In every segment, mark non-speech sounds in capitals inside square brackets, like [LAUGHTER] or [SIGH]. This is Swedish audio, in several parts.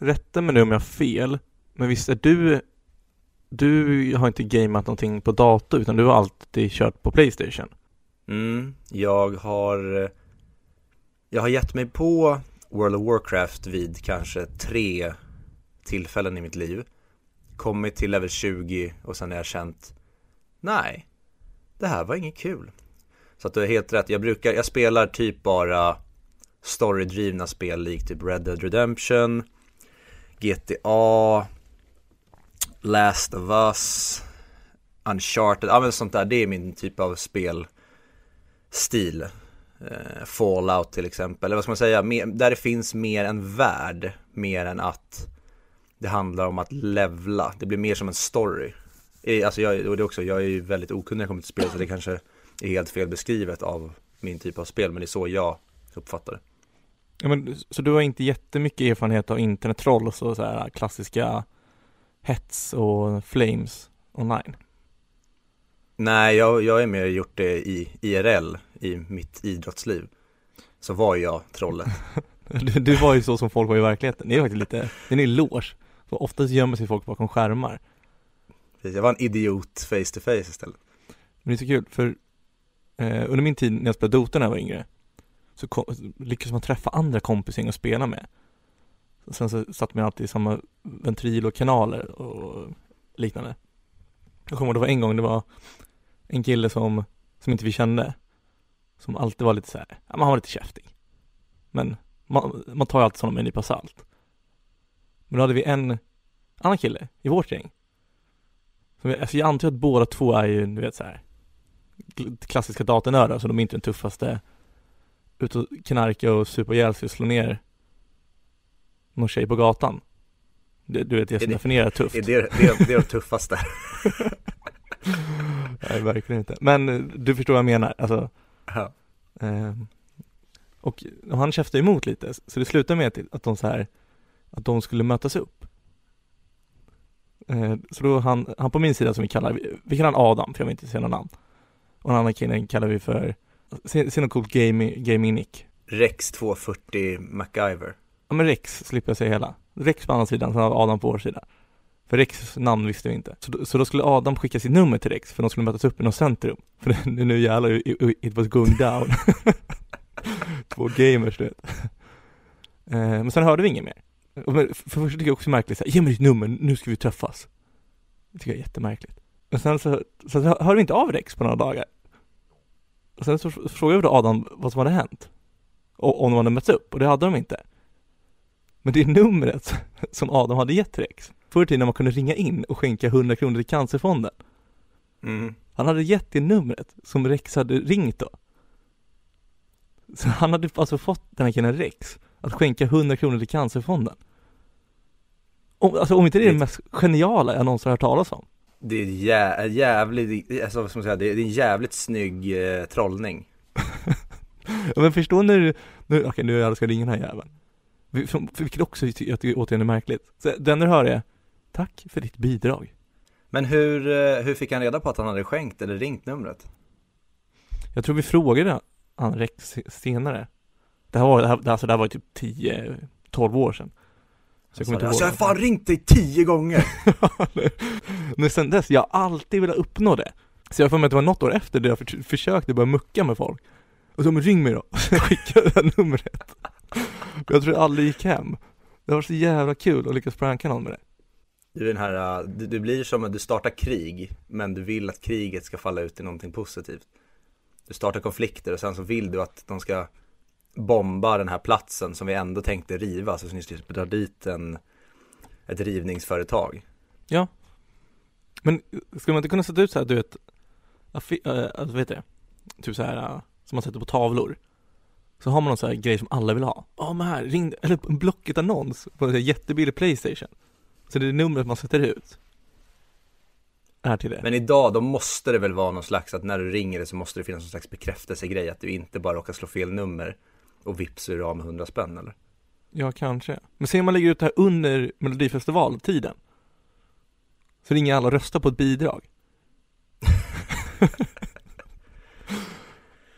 rätta mig nu om jag har fel, men visst är du du har inte gameat någonting på dator utan du har alltid kört på Playstation? Mm, jag har Jag har gett mig på World of Warcraft vid kanske tre tillfällen i mitt liv Kommit till level 20 och sen har jag känt Nej, det här var inget kul Så att du är helt rätt, jag brukar, jag spelar typ bara storydrivna spel likt typ Red Dead Redemption GTA Last of Us Uncharted, ja men sånt där, det är min typ av spelstil. Eh, Fallout till exempel, eller vad ska man säga, där det finns mer en värld, mer än att det handlar om att levla, det blir mer som en story. Eh, alltså jag, och det också, jag är ju väldigt okunnig när jag kommer till spel så det kanske är helt fel beskrivet av min typ av spel, men det är så jag uppfattar det. Ja, men, så du har inte jättemycket erfarenhet av internettroll och så, så här klassiska hets och flames online? Nej, jag, jag är mer gjort det i IRL, i mitt idrottsliv. Så var jag trollet. [LAUGHS] du, du, var ju så som folk var i verkligheten. Det är faktiskt lite, det är en eloge. Oftast gömmer sig folk bakom skärmar. Jag var en idiot face to face istället. Men det är så kul, för eh, under min tid när jag spelade Dota när jag var yngre så kom, lyckades man träffa andra kompisar att spela med. Sen så satt man alltid i samma ventril och kanaler och liknande. Jag kommer ihåg det var en gång det var en kille som, som inte vi kände. Som alltid var lite så här, ja men han var lite käftig. Men man, man tar ju alltid sådana med en nypa salt. Men då hade vi en annan kille i vårt gäng. Som, alltså jag antar att båda två är ju, du vet så här klassiska datanördar, så de är inte den tuffaste ut och knarka och supa ihjäl sig och slå ner någon tjej på gatan. Det, du vet det som det, definierar tufft. Är det, det, det är det tuffaste. [LAUGHS] Nej, verkligen inte. Men eh, du förstår vad jag menar, alltså. Ja. Eh, och, och han käftade emot lite, så det slutade med att de så här, att de skulle mötas upp. Eh, så då han, han på min sida som vi kallar, vi kallar han Adam, för jag vill inte säga något namn. Och den andra killen kallar vi för, se, se något coolt gaming, gaming nick. Rex 240 MacGyver. Ja men Rex slipper jag säga hela. Rex på andra sidan, sen har Adam på vår sida. För Rex namn visste vi inte. Så, så då skulle Adam skicka sitt nummer till Rex för de skulle mötas upp i något centrum. För det, nu jävlar, it was going down. [LAUGHS] Två gamers du vet. Eh, men sen hörde vi inget mer. för, för först tycker jag också märkligt så här, ge mig ditt nummer, nu ska vi träffas. Det tycker jag är jättemärkligt. Men sen så, så hörde vi inte av Rex på några dagar. Och sen så frågade vi då Adam vad som hade hänt. Och om de hade mötts upp, och det hade de inte. Men det numret [LAUGHS] som Adam hade gett till Rex. Förr i tiden när man kunde ringa in och skänka 100 kronor till Cancerfonden. Mm. Han hade gett det numret som Rex hade ringt då. Så han hade alltså fått den här killen Rex att skänka 100 kronor till Cancerfonden. Om, alltså om inte det är det mest geniala jag någonsin har hört talas om. Det är jä jävligt, alltså vad ska man säga, det är en jävligt snygg eh, trollning. [LAUGHS] ja, men förstå när, nu, okej nu jag ska ringa den här jäveln. Vilket också jag tycker återigen är märkligt. Så den du hör är, tack för ditt bidrag. Men hur, eh, hur fick han reda på att han hade skänkt eller ringt numret? Jag tror vi frågade han Rex senare. Det här var, det här, alltså det här var typ 10-12 år sedan. Så jag kommer inte alltså, jag har fan ringt dig 10 gånger! [LAUGHS] Men sen dess, jag har alltid velat uppnå det. Så jag får mig att det var något år efter det jag för, försökte börja mucka med folk. Och så, men ring mig då. [LAUGHS] Skicka det här numret. Jag tror det aldrig gick hem. Det var så jävla kul att lyckas pranka någon med det. Du den här, du, du blir som att du startar krig, men du vill att kriget ska falla ut i någonting positivt. Du startar konflikter och sen så vill du att de ska bomba den här platsen som vi ändå tänkte riva, så ni skulle dra dit en, ett rivningsföretag. Ja. Men skulle man inte kunna sätta ut så här, du vet, äh, alltså, vet du, typ så här, äh, som man sätter på tavlor. Så har man någon sån här grej som alla vill ha. Ja men här, ring, eller en Blocket-annons på en jättebillig Playstation. Så det är numret man sätter ut. Är till det. Men idag, då måste det väl vara någon slags att när du ringer det så måste det finnas någon slags bekräftelsegrej att du inte bara råkar slå fel nummer och vips är du av med hundra spänn eller? Ja, kanske. Men se om man lägger ut det här under Melodifestivaltiden. Så ringer alla och röstar på ett bidrag. [LAUGHS]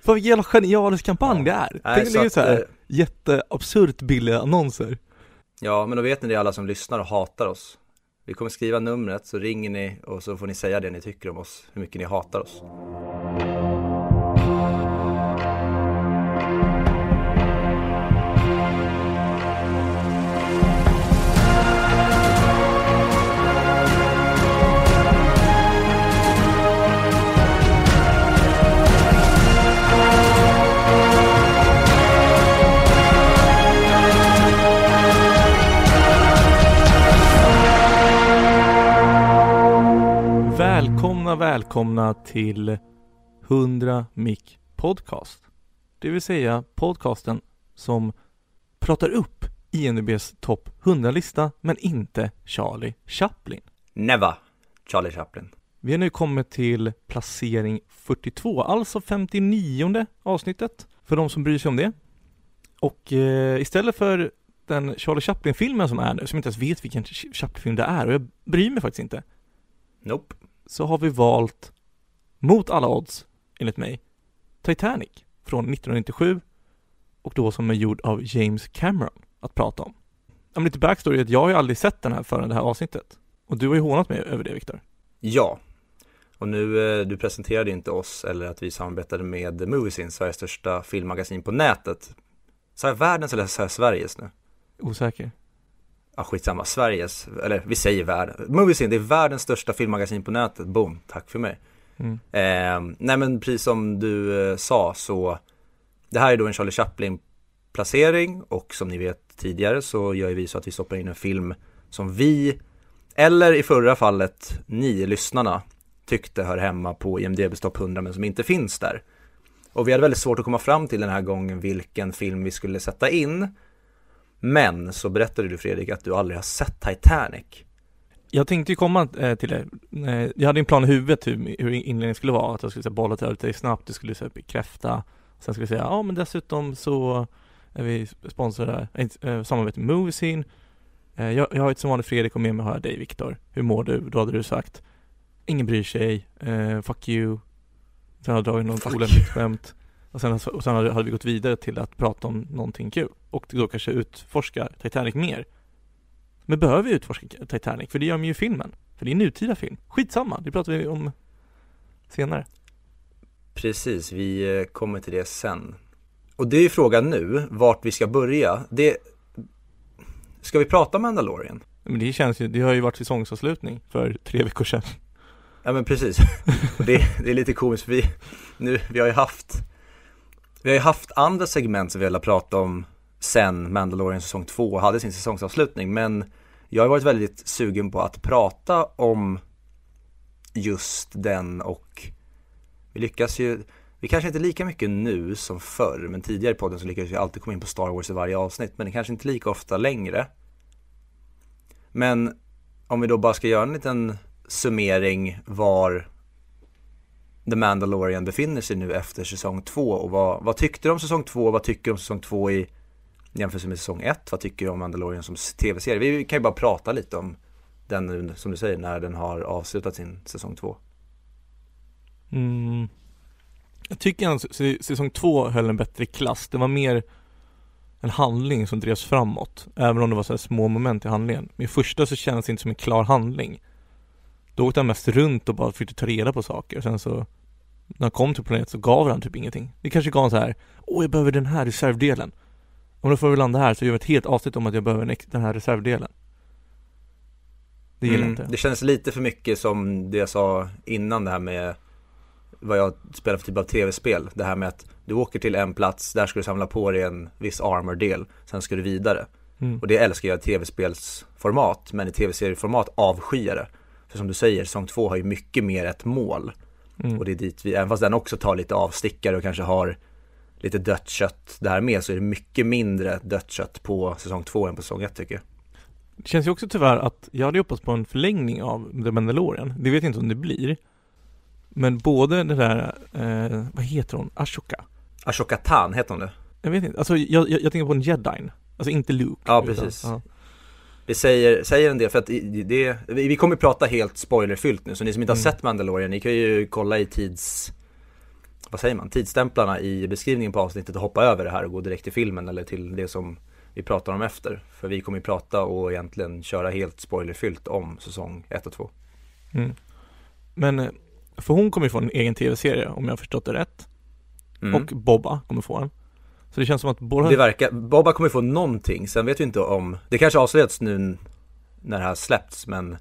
Vad jävla genialisk kampanj ja. det är. Nej, Tänk dig så här, jätteabsurt billiga annonser. Ja, men då vet ni det alla som lyssnar och hatar oss. Vi kommer skriva numret, så ringer ni och så får ni säga det ni tycker om oss, hur mycket ni hatar oss. Välkomna, välkomna till 100 Mic Podcast. Det vill säga podcasten som pratar upp INDBs topp 100-lista men inte Charlie Chaplin. Never, Charlie Chaplin. Vi har nu kommit till placering 42, alltså 59 avsnittet för de som bryr sig om det. Och eh, istället för den Charlie Chaplin-filmen som är nu, som jag inte ens vet vilken Chaplin-film det är och jag bryr mig faktiskt inte, Nope. Så har vi valt, mot alla odds, enligt mig, Titanic från 1997 och då som är gjord av James Cameron att prata om. Om lite backstory är att jag har ju aldrig sett den här förrän det här avsnittet. Och du har ju hånat mig över det Viktor. Ja. Och nu, eh, du presenterade inte oss eller att vi samarbetade med Moviesin, Sveriges största filmmagasin på nätet. Sa jag världens eller sa jag Sveriges nu? Osäker. Ja, skitsamma, Sveriges, eller vi säger världen. Moviesin, det är världens största filmmagasin på nätet, boom, tack för mig. Mm. Eh, nej men precis som du eh, sa så Det här är då en Charlie Chaplin placering och som ni vet tidigare så gör vi så att vi stoppar in en film som vi eller i förra fallet ni lyssnarna tyckte hör hemma på IMDBs topp 100 men som inte finns där. Och vi hade väldigt svårt att komma fram till den här gången vilken film vi skulle sätta in. Men så berättade du Fredrik att du aldrig har sett Titanic. Jag tänkte ju komma eh, till det. Eh, jag hade en plan i huvudet hur, hur inledningen skulle vara. Att jag skulle säga bolla till dig snabbt, du skulle säga bekräfta. Sen skulle jag säga, ja men dessutom så är vi sponsrade, äh, samarbete med Moviesin. Eh, jag, jag har ett som vanligt Fredrik och med mig har jag dig Viktor. Hur mår du? Då hade du sagt, ingen bryr sig, eh, fuck you. Sen hade jag dragit något olämpligt skämt. Och sen, och sen hade, vi gått vidare till att prata om någonting kul. Och då kanske utforska Titanic mer. Men behöver vi utforska Titanic? För det gör de ju i filmen. För det är en nutida film. Skitsamma, det pratar vi om senare. Precis, vi eh, kommer till det sen. Och det är ju frågan nu, vart vi ska börja. Det... Ska vi prata om Mandalorian? Men det känns ju, det har ju varit säsongsavslutning för tre veckor sedan. Ja men precis. [LAUGHS] Det, det är lite komiskt vi, nu, vi har ju haft, vi har ju haft andra segment som vi har prata om sen Mandalorian säsong 2 hade sin säsongsavslutning. Men jag har varit väldigt sugen på att prata om just den och vi lyckas ju, vi kanske inte lika mycket nu som förr, men tidigare i podden så lyckades vi alltid komma in på Star Wars i varje avsnitt, men det kanske inte lika ofta längre. Men om vi då bara ska göra en liten summering var The Mandalorian befinner sig nu efter säsong två och vad, vad tyckte du om säsong två? och vad tycker du om säsong två i jämförelse med säsong ett? Vad tycker du om Mandalorian som tv-serie? Vi kan ju bara prata lite om den som du säger, när den har avslutat sin säsong två. Mm. Jag tycker att säsong två höll en bättre klass. Det var mer en handling som drevs framåt. Även om det var så här små moment i handlingen. Men i första så kändes det inte som en klar handling. Då åkte han mest runt och bara försökte ta reda på saker. Och sen så när han kom till planeten så gav han typ ingenting. Det kanske gav han så här. Åh, jag behöver den här reservdelen. Om då får vi landa här så gör vi ett helt avsnitt om att jag behöver den här reservdelen. Det gillar jag inte. Mm. Det känns lite för mycket som det jag sa innan det här med vad jag spelar för typ av tv-spel. Det här med att du åker till en plats, där ska du samla på dig en viss armor-del, sen ska du vidare. Mm. Och det älskar jag i tv-spelsformat, men i tv-serieformat avskyr jag det. För som du säger, säsong två har ju mycket mer ett mål. Mm. Och det är dit vi, även fast den också tar lite avstickare och kanske har lite dött kött där med, så är det mycket mindre dött kött på säsong två än på säsong ett tycker jag. Det känns ju också tyvärr att jag hade hoppats på en förlängning av The Mandalorian. Det vet jag inte om det blir. Men både det där, eh, vad heter hon? Ashoka? Ashoka Tan, heter hon det? Jag vet inte, alltså jag, jag, jag tänker på en jedin. Alltså inte Luke. Ja, utan- precis. ja. Det säger, säger en del för att det, vi kommer prata helt spoilerfyllt nu så ni som inte har Mm. sett Mandalorian ni kan ju kolla i tids Vad säger man? Tidsstämplarna i beskrivningen på avsnittet och hoppa över det här och gå direkt till filmen eller till det som vi pratar om efter. För vi kommer ju prata och egentligen köra helt spoilerfyllt om säsong 1 och 2. Mm. Men, eh, för hon kommer ju få en egen tv-serie om jag har förstått det rätt. Mm. Och Bobba kommer få en. Så det känns som att båda... Det verkar, Bobba kommer få någonting, sen vet vi inte om, det kanske avslöjats nu när det här släppts men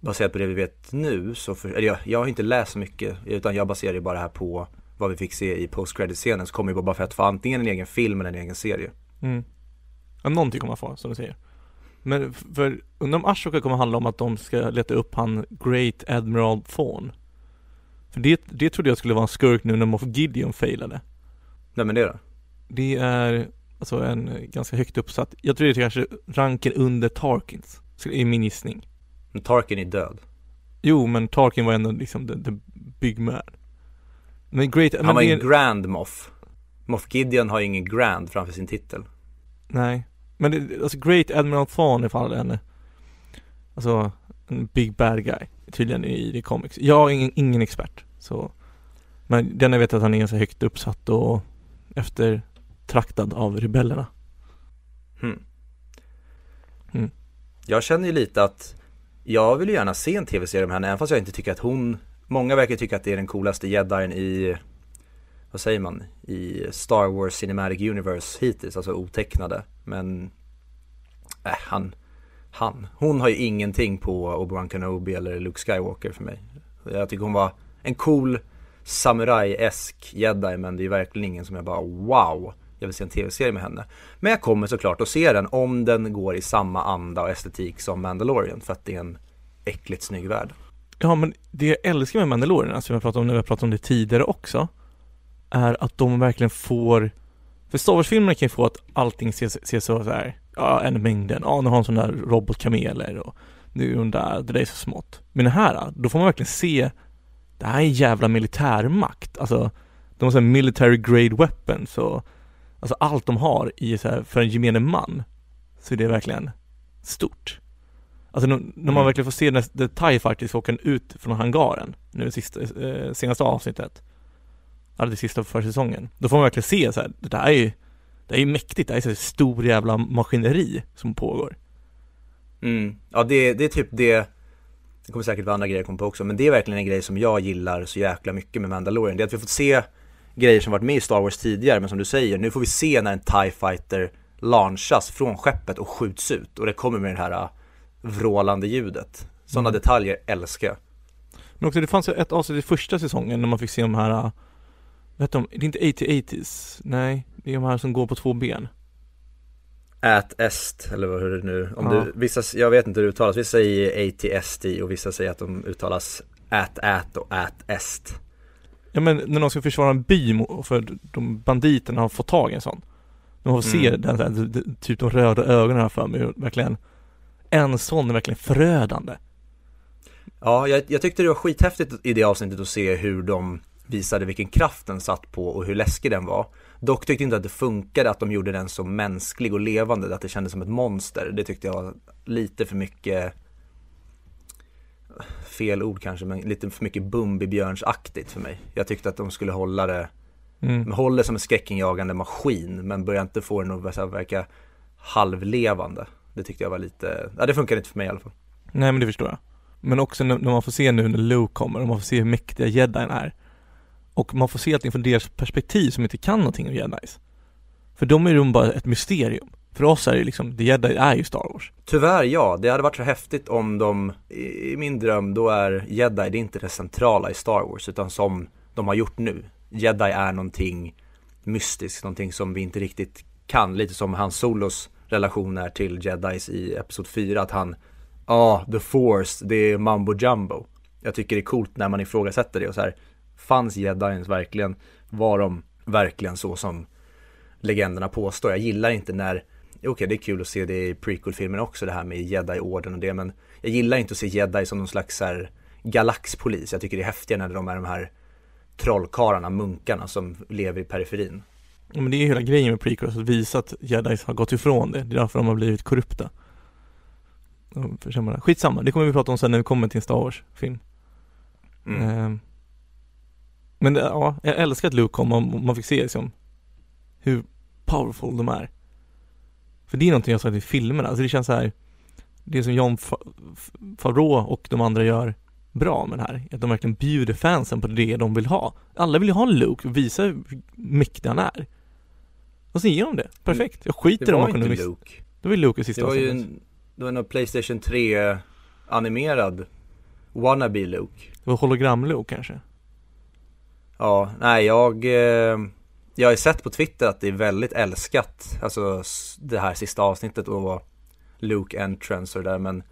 baserat på det vi vet nu så, för, eller jag, jag har inte läst så mycket utan jag baserar ju bara det här på vad vi fick se i post credit scenen så kommer ju Boba Fett få antingen en egen film eller en egen serie. Mm. Ja, någonting kommer man få, som du säger. Men för, undrar om Ashoka kommer handla om att de ska leta upp han Great Admiral Thrawn. För det, det trodde jag skulle vara en skurk nu när Moff Gideon failade. Nej men det då? Det är alltså en ganska högt uppsatt, jag tror det är kanske ranken under Tarkins, i min gissning. Men Tarkin är död. Jo, men Tarkin var ändå liksom the, the big man. Men Great, Han men var ju en Grand Moff. Moff Gideon har ju ingen Grand framför sin titel. Nej, men det, alltså Great Admiral Thrawn är fan en Alltså en big bad guy tydligen i det comics. Jag är ingen, ingen expert så Men den jag vet att han är ganska högt uppsatt och eftertraktad av rebellerna. Mm. Mm. Jag känner ju lite att jag vill ju gärna se en tv-serie om henne, även fast jag inte tycker att hon Många verkar tycka att det är den coolaste jedin i Vad säger man? I Star Wars Cinematic Universe hittills, alltså otecknade Men äh, han Han, hon har ju ingenting på Obi-Wan Kenobi eller Luke Skywalker för mig Jag tycker hon var en cool Samurai-esk jedi men det är verkligen ingen som jag bara wow jag vill se en tv-serie med henne. Men jag kommer såklart att se den om den går i samma anda och estetik som Mandalorian för att det är en äckligt snygg värld. Ja men det jag älskar med Mandalorian, alltså som jag pratade om när vi har pratat om det tidigare också Är att de verkligen får För Star Wars-filmerna kan ju få att allting ses, ses så, här, Ja, en mängden, ja nu har de sådana där robotkameler och Nu är de där, det där är så smått. Men det här, då får man verkligen se Det här är en jävla militärmakt, alltså De har såhär military grade weapons och Alltså allt de har i så här, för en gemene man Så är det verkligen stort Alltså när man Mm. verkligen får se när The TIE faktiskt åker ut från hangaren Nu sista, eh, senaste avsnittet Eller det sista för säsongen Då får man verkligen se så här, det där är ju Det är ju mäktigt, det är så här stor jävla maskineri som pågår mm. Ja det, det är typ det Det kommer säkert vara andra grejer jag kommer på också men det är verkligen en grej som jag gillar så jäkla mycket med Mandalorian Det är att vi fått se grejer som varit med i Star Wars tidigare men som du säger, nu får vi se när en TIE fighter launchas från skeppet och skjuts ut och det kommer med det här äh, vrålande ljudet Sådana Mm. detaljer älskar jag Men också det fanns ju ett avsnitt i första säsongen när man fick se de här äh, heter de? Det är inte 80-80s Nej, det är de här som går på två ben At est, eller vad hur det nu, om Ja. du, vissa, jag vet inte hur det uttalas, vissa säger ATST och vissa säger att de uttalas at at och at est Ja men när de ska försvara en by för de banditerna har fått tag i en sån De får se Mm. den så här, d- d- typ de röda ögonen här för mig verkligen En sån är verkligen förödande Ja, jag, jag tyckte det var skithäftigt i det avsnittet att se hur de visade vilken kraft den satt på och hur läskig den var. Dock tyckte inte att det funkade att de gjorde den så mänsklig och levande, att det kändes som ett monster. Det tyckte jag var lite för mycket fel ord kanske, men lite för mycket Bumbibjörnsaktigt för mig. Jag tyckte att de skulle hålla det, mm. de håller som en skräckinjagande maskin, men börjar inte få den att verka halvlevande. Det tyckte jag var lite, ja det funkar inte för mig i alla fall. Nej men det förstår jag Men också när, när man får se nu när Luke kommer och man får se hur mäktiga jedin är Och man får se allting från deras perspektiv som inte kan någonting om jedis För de är ju bara ett mysterium för oss är det liksom, the jedi är ju Star Wars Tyvärr ja, det hade varit så häftigt om de, i min dröm, då är jedi, det är inte det centrala i Star Wars, utan som de har gjort nu. Jedi är någonting mystiskt, någonting som vi inte riktigt kan, lite som hans solos relation är till jedis i Episod 4, att han, ja, ah, the force, det är mambo jumbo. Jag tycker det är coolt när man ifrågasätter det och så här, fanns jedins verkligen, var de verkligen så som legenderna påstår? Jag gillar inte när Okej, det är kul att se det i prequel-filmen också, det här med jedi-orden och det, men jag gillar inte att se jedi som någon slags här galaxpolis. Jag tycker det är häftigare när de är de här trollkarlarna, munkarna som lever i periferin. Ja, Men det är ju hela grejen med prequels, att visa att jedis har gått ifrån det Det är därför de har blivit korrupta försämrade. Skitsamma, det kommer vi prata om sen när vi kommer till en Star Wars-film Mm. Ehm. Men det, ja, jag älskar att Luke kom och man fick se liksom Hur powerful de är För det är någonting jag sagt i filmerna, alltså det känns så här Det som John Favreau och de andra gör bra med det här, är att de verkligen bjuder fansen på det de vill ha. Alla vill ju ha en Luke och visa hur mäktig han är. Och så ger de det, perfekt. Jag skiter Det om var man kunde inte miss... Luke. Det var ju Luke i Det sista var ju en, det var en Playstation 3 animerad wannabe Luke. Det var hologram-Luke kanske. Ja, nej jag, eh, jag har ju sett på Twitter att det är väldigt älskat, alltså det här sista avsnittet och Luke entrance och det där men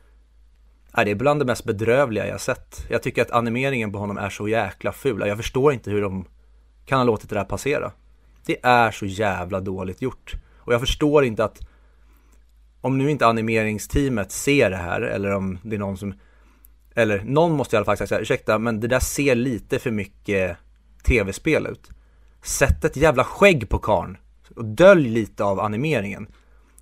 nej, det är bland det mest bedrövliga jag har sett. Jag tycker att animeringen på honom är så jäkla ful. Jag förstår inte hur de kan ha låtit det där passera. Det är så jävla dåligt gjort. Och jag förstår inte att om nu inte animeringsteamet ser det här eller om det är någon som eller någon måste i alla fall säga så här, ursäkta men det där ser lite för mycket tv-spel ut. Sätt ett jävla skägg på karn och dölj lite av animeringen.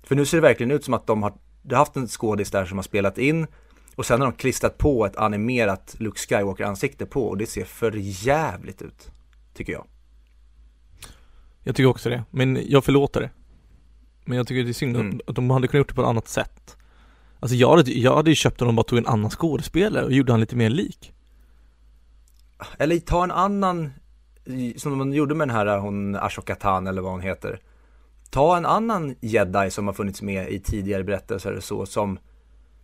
För nu ser det verkligen ut som att de har, de har haft en skådis där som har spelat in och sen har de klistrat på ett animerat Luke Skywalker ansikte på och det ser för jävligt ut. Tycker jag. Jag tycker också det, men jag förlåter det. Men jag tycker det är synd Mm. att de hade kunnat gjort det på ett annat sätt. Alltså jag hade, jag hade ju köpt om de bara tog en annan skådespelare och gjorde han lite mer lik. Eller ta en annan, som de gjorde med den här hon Ashoka Tan eller vad hon heter. Ta en annan jedi som har funnits med i tidigare berättelser så som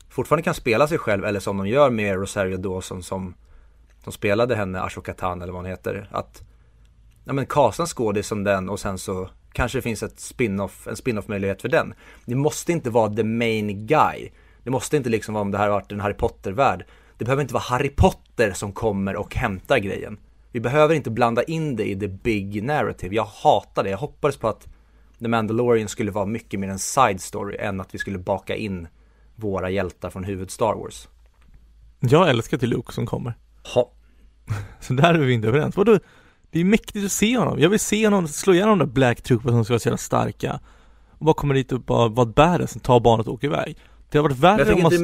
fortfarande kan spela sig själv eller som de gör med Rosario Dawson som de spelade henne, Ashoka Tan eller vad hon heter. Att, ja men kasta en skådis som den och sen så kanske det finns ett spin-off, en spin-off möjlighet för den. Det måste inte vara the main guy. Det måste inte liksom vara om det här har varit en Harry Potter-värld. Det behöver inte vara Harry Potter som kommer och hämtar grejen. Vi behöver inte blanda in det i the big narrative. Jag hatar det. Jag hoppades på att The Mandalorian skulle vara mycket mer en side story än att vi skulle baka in våra hjältar från huvud Star Wars. Jag älskar till Luke som kommer. Ha. [LAUGHS] Så där är vi inte överens. Vadå? Det är mäktigt att se honom. Jag vill se honom slå igenom de där Black Troopers som ska vara så jävla starka. Och bara komma dit och bara vara badass, ta barnet och åka iväg. Det hade varit värre om man... det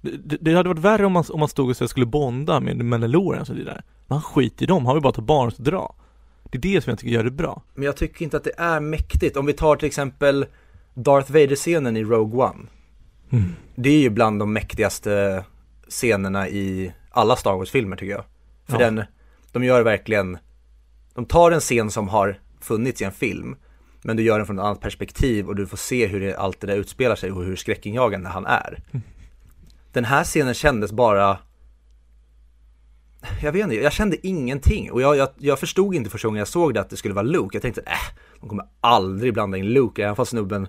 Det, det hade varit värre om man, om man stod och så skulle bonda med Mandalorian och så vidare. Men han skiter i dem, han vill bara ta barnet och dra. Det är det som jag tycker gör det bra. Men jag tycker inte att det är mäktigt. Om vi tar till exempel Darth Vader-scenen i Rogue One. Mm. Det är ju bland de mäktigaste scenerna i alla Star Wars-filmer tycker jag. För Ja. den, de gör verkligen, de tar en scen som har funnits i en film, men du gör den från ett annat perspektiv och du får se hur det, allt det där utspelar sig och hur skräckinjagande han är. Mm. Den här scenen kändes bara jag vet inte, jag kände ingenting och jag, jag, jag förstod inte första gången jag såg det att det skulle vara Luke. Jag tänkte, äh, de kommer aldrig blanda in Luke, även fast snubben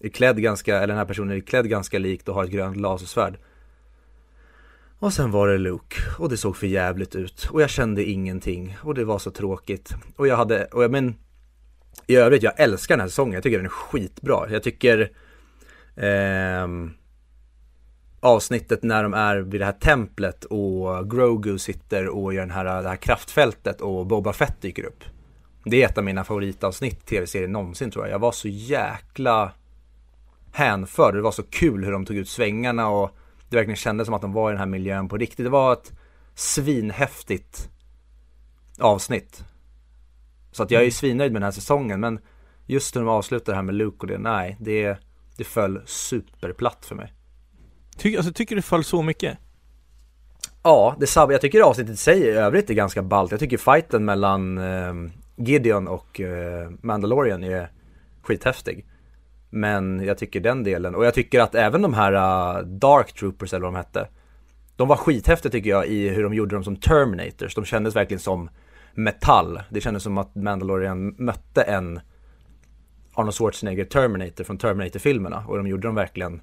är klädd ganska, eller den här personen är klädd ganska likt och har ett grönt lasersvärd. Och sen var det Luke och det såg för jävligt ut och jag kände ingenting och det var så tråkigt. Och jag hade, och jag men i övrigt, jag älskar den här säsongen, jag tycker den är skitbra. Jag tycker ehm, avsnittet när de är vid det här templet och Grogu sitter och gör den här, det här kraftfältet och Boba Fett dyker upp. Det är ett av mina favoritavsnitt i tv-serien någonsin tror jag. Jag var så jäkla hänförd. Det var så kul hur de tog ut svängarna och det verkligen kändes som att de var i den här miljön på riktigt. Det var ett svinhäftigt avsnitt. Så att jag är svinnöjd med den här säsongen men just när de avslutar det här med Luke och det, nej, det, det föll superplatt för mig. Ty, alltså tycker du det föll så mycket? Ja, det sab- jag tycker avsnittet i sig i övrigt är ganska ballt. Jag tycker fighten mellan eh, Gideon och eh, Mandalorian är skithäftig. Men jag tycker den delen, och jag tycker att även de här uh, Dark Troopers eller vad de hette De var skithäftiga tycker jag i hur de gjorde dem som Terminators, de kändes verkligen som metall Det kändes som att Mandalorian mötte en Arnold Schwarzenegger Terminator från Terminator-filmerna och de gjorde dem verkligen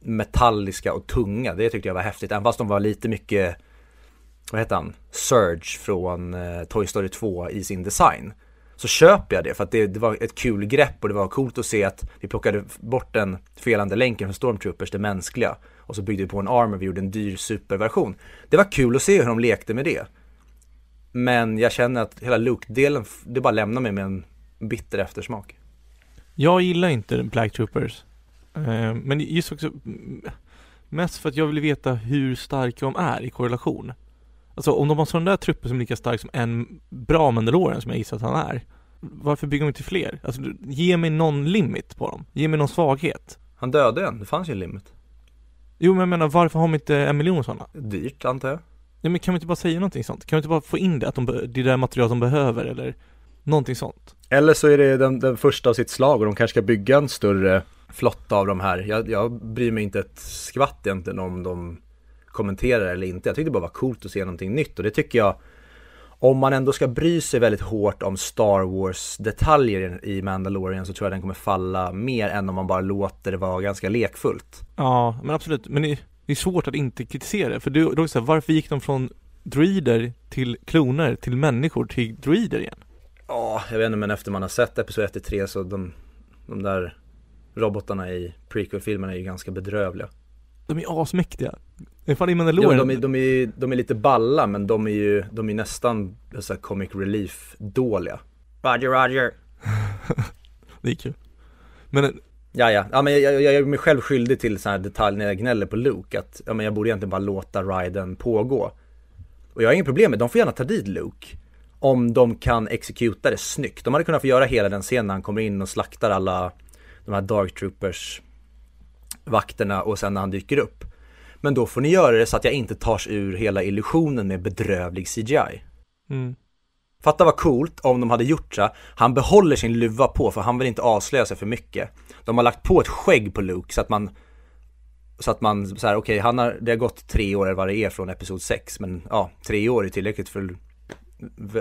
metalliska och tunga, det tyckte jag var häftigt, även fast de var lite mycket Vad heter han? Surge från eh, Toy Story 2 i sin design så köper jag det för att det, det, var ett kul grepp och det var coolt att se att vi plockade bort den felande länken från Stormtroopers, det mänskliga och så byggde vi på en armor, vi gjorde en dyr superversion. Det var kul att se hur de lekte med det. Men jag känner att hela Luke-delen, det bara lämnar mig med en bitter eftersmak. Jag gillar inte Black Troopers. Eh, men just också mest för att jag vill veta hur starka de är i korrelation. Alltså om de har sådana där trupper som är lika stark som en bra Mandalorian som jag gissar att han är. varför bygger de inte fler? Alltså, ge mig någon limit på dem. Ge mig någon svaghet. Han dödade en, det fanns ju en limit. Jo men jag menar, varför har de inte en miljon sådana? Dyrt antar jag. Nej men kan vi inte bara säga någonting sånt? Kan vi inte bara få in det, att de, det är det material de behöver eller någonting sånt? Eller så är det den, den första av sitt slag och de kanske ska bygga en större flotta av de här. Jag, jag bryr mig inte ett skvatt egentligen om de kommenterar eller inte. Jag tyckte det bara var coolt att se någonting nytt och det tycker jag om man ändå ska bry sig väldigt hårt om Star Wars detaljer i Mandalorian så tror jag den kommer falla mer än om man bara låter det vara ganska lekfullt. Ja, men absolut. Men det, är svårt att inte kritisera det. För då, då är det så här, varför gick de från droider till kloner till människor till droider igen? Ja, jag vet inte men efter man har sett Episod 1 till 3 så de, de där robotarna i prequel-filmerna är ju ganska bedrövliga. De är asmäktiga. Ifall i Jo, Mandalorian, de, är, de, är, de är lite balla men de är ju, de är nästan så här comic relief dåliga. Roger, Roger. [LAUGHS] det är kul. Men Ja, ja, ja men jag, jag, jag är mig själv skyldig till sådana här detaljer när jag gnäller på Luke att ja, men jag borde egentligen bara låta riden pågå. Och jag har inget problem med, de får gärna ta dit Luke. Om de kan exekuta det snyggt. De hade kunnat få göra hela den scenen när han kommer in och slaktar alla de här Dark Troopers vakterna och sen när han dyker upp. Men då får ni göra det så att jag inte tars ur hela illusionen med bedrövlig CGI. mm, Fatta vad coolt om de hade gjort så. Han behåller sin luva på för han vill inte avslöja sig för mycket. De har lagt på ett skägg på Luke så att man så att man så här, okej, han har, det har gått tre år eller vad det är från episod 6, men ja, tre år är tillräckligt för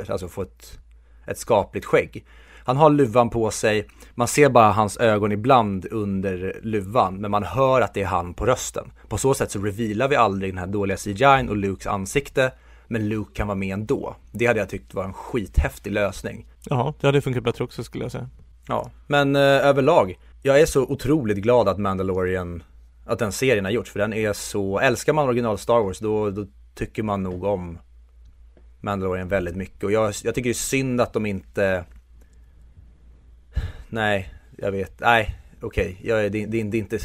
att alltså, få ett, ett skapligt skägg. Han har luvan på sig, man ser bara hans ögon ibland under luvan, men man hör att det är han på rösten. På så sätt så revealar vi aldrig den här dåliga CGI'n och Lukes ansikte, men Luke kan vara med ändå. Det hade jag tyckt var en skithäftig lösning. ja, det hade funkat bättre också skulle jag säga. Ja, men eh, överlag, jag är så otroligt glad att Mandalorian, att den serien har gjorts, för den är så, älskar man original Star Wars då, då tycker man nog om Mandalorian väldigt mycket och jag, jag tycker det är synd att de inte Nej, jag vet, nej, okej, Okay. det, det, det är inte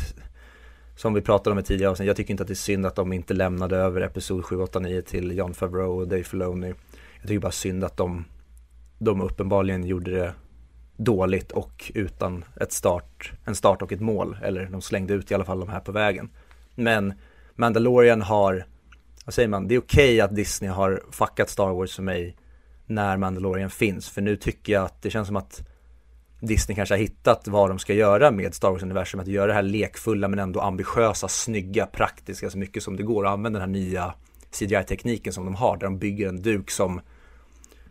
som vi pratade om i tidigare avsnitt, jag tycker inte att det är synd att de inte lämnade över Episod 7, 8, 9 till John Favreau och Dave Filoni. Jag tycker bara synd att de, de uppenbarligen gjorde det dåligt och utan ett start, en start och ett mål. Eller de slängde ut i alla fall de här på vägen. Men Mandalorian har, vad säger man, det är okej att Disney har fuckat Star Wars för mig när Mandalorian finns. För nu tycker jag att det känns som att Disney kanske har hittat vad de ska göra med Star Wars-universum. Att göra det här lekfulla men ändå ambitiösa, snygga, praktiska så mycket som det går. Och använda den här nya CGI-tekniken som de har. Där de bygger en duk som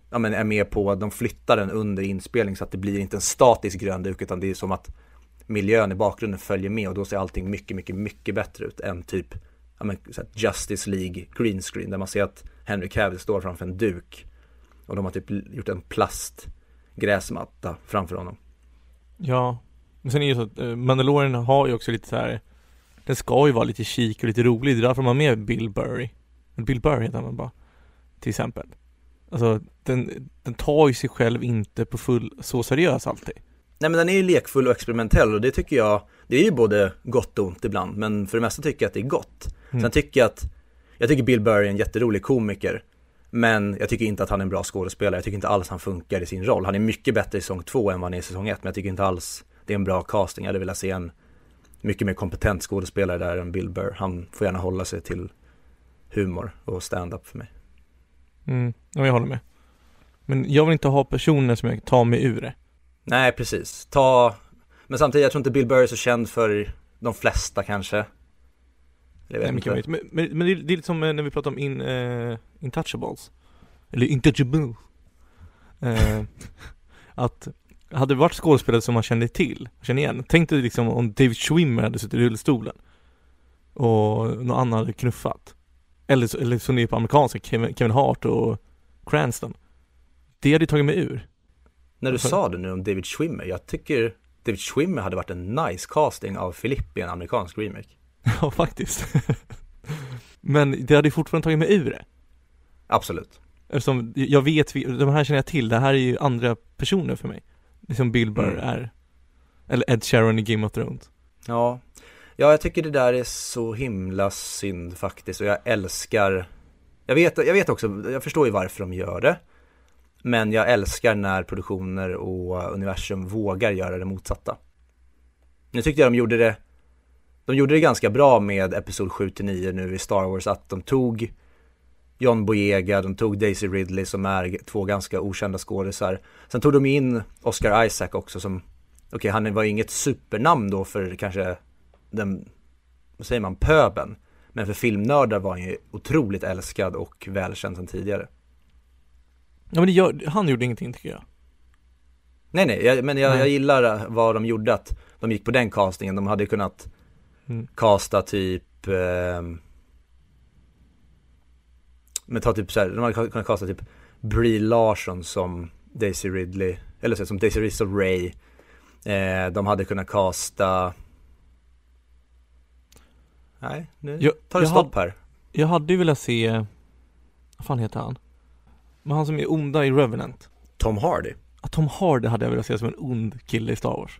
ja, men är med på, de flyttar den under inspelning så att det blir inte en statisk grön duk utan det är som att miljön i bakgrunden följer med och då ser allting mycket, mycket, mycket bättre ut än typ ja, men, så här Justice League green screen där man ser att Henry Cavill står framför en duk och de har typ gjort en plast plastgräsmatta framför honom. Ja, men sen är det ju så att eh, Mandalorian har ju också lite så här. Den ska ju vara lite chic och lite rolig, det är därför man har med Bill Burry. Bill Burry heter han bara. Till exempel. Alltså, den, den tar ju sig själv inte på full, så seriös alltid. Nej men den är ju lekfull och experimentell och det tycker jag, det är ju både gott och ont ibland men för det mesta tycker jag att det är gott. Mm. Sen tycker jag att, jag tycker Bill Burry är en jätterolig komiker men jag tycker inte att han är en bra skådespelare, jag tycker inte alls han funkar i sin roll. Han är mycket bättre i säsong två än vad han är i säsong ett men jag tycker inte alls det är en bra casting. Jag hade velat se en mycket mer kompetent skådespelare där än Bill Burr. Han får gärna hålla sig till humor och stand-up för mig. Mm, ja, jag håller med. Men jag vill inte ha personer som jag tar mig ur det. Nej, precis. Ta, men samtidigt, jag tror inte Bill Burr är så känd för de flesta kanske. Mycket inte. Men, men, men det, är, det är lite som eh, när vi pratar om in, eh, Intouchables. Eller Intouchable. Eh, att hade det varit skådespelare som man kände till, kände igen. Tänk dig liksom om David Schwimmer hade suttit i rullstolen. Och någon annan hade knuffat. Eller, eller som det är på amerikanska, Kevin, Kevin Hart och Cranston. Det hade ju tagit mig ur. När du Varför? sa det nu om David Schwimmer, jag tycker David Schwimmer hade varit en nice casting av Filip i en amerikansk remake. [LAUGHS] Ja, faktiskt. Men det hade ju fortfarande tagit mig ur det. Absolut. Eftersom jag vet, vi- de här känner jag till, det här är ju andra personer för mig. Som Bill Burr Mm. är. Eller Ed Sheeran i Game of Thrones. Ja. ja, jag tycker det där är så himla synd faktiskt och jag älskar Jag vet, jag vet också, jag förstår ju varför de gör det Men jag älskar när produktioner och universum vågar göra det motsatta. Nu tyckte jag de gjorde det De gjorde det ganska bra med Episod 7-9 nu i Star Wars att de tog John Boyega, de tog Daisy Ridley som är två ganska okända skådisar. Sen tog de in Oscar Isaac också som, okej okay, han var inget supernamn då för kanske den, vad säger man, pöben. Men för filmnördar var han ju otroligt älskad och välkänd sedan tidigare. Ja men det gör, han gjorde ingenting tycker jag. Nej nej, jag, men jag, jag, gillar vad de gjorde att de gick på den castingen. De hade kunnat mm. casta typ eh, men ta typ såhär, de hade kunnat kasta typ Brie Larson som Daisy Ridley, eller så, som Daisy Ridley som Ray. Eh, de hade kunnat kasta Nej, nu jag, tar det stopp här. Jag hade ju velat se, vad fan heter han? Men han som är onda i Revenant. Tom Hardy. Ja, Tom Hardy hade jag velat se som en ond kille i Star Wars.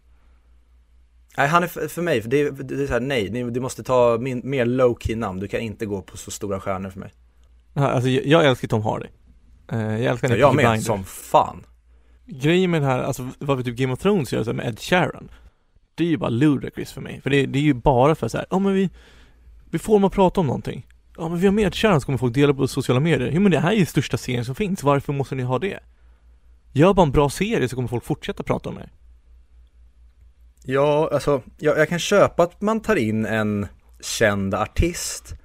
Nej, han är för, för mig, det är, det är så här, nej, du måste ta min, mer low key namn. Du kan inte gå på så stora stjärnor för mig. Alltså jag, jag älskar Tom Hardy. Uh, jag älskar ja, Jag med, Blinder. som fan. Grejen med det här, alltså vad vi typ Game of Thrones gör så med Ed Sheeran. Det är ju bara ludicrous för mig. För det, det är ju bara för så här, ja oh, men vi, vi får dem att prata om någonting. Ja men vi har med Ed Sheeran så kommer folk dela på sociala medier. Jo men det här är ju största serien som finns, varför måste ni ha det? Gör bara en bra serie så kommer folk fortsätta prata om det. Ja, alltså, jag, jag kan köpa att man tar in en känd artist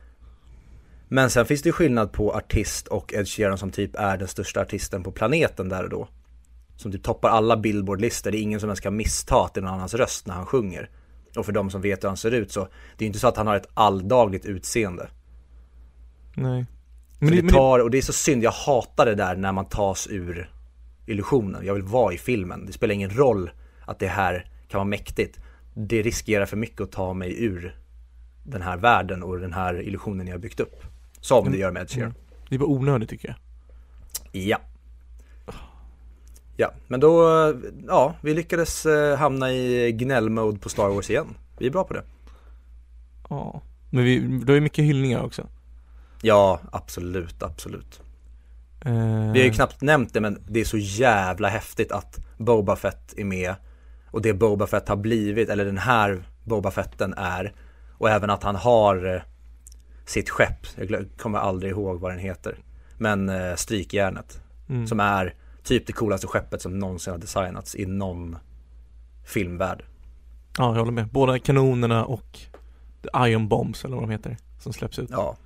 men sen finns det skillnad på artist och Ed Sheeran som typ är den största artisten på planeten där och då. Som typ toppar alla billboardlistor, det är ingen som ens kan missta att det är någon annans röst när han sjunger. Och för de som vet hur han ser ut så, det är ju inte så att han har ett alldagligt utseende. Nej. Men det, det tar, och det är så synd, jag hatar det där när man tas ur illusionen. Jag vill vara i filmen. Det spelar ingen roll att det här kan vara mäktigt. Det riskerar för mycket att ta mig ur den här världen och den här illusionen jag har byggt upp. Som det gör med Ed Sheeran. Mm. Det var onödigt tycker jag. Ja. Ja, men då, ja, vi lyckades eh, hamna i gnällmode på Star Wars igen. Vi är bra på det. Ja, men vi, det är mycket hyllningar också. Ja, absolut, absolut. Uh... Vi har ju knappt nämnt det, men det är så jävla häftigt att Boba Fett är med. Och det Boba Fett har blivit, eller den här Boba Fetten är. Och även att han har eh, sitt skepp, jag kommer aldrig ihåg vad den heter. Men eh, Strykjärnet. Mm. Som är typ det coolaste skeppet som någonsin har designats i någon filmvärld. Ja, jag håller med. Båda kanonerna och Iron Bombs eller vad de heter som släpps ut. Ja,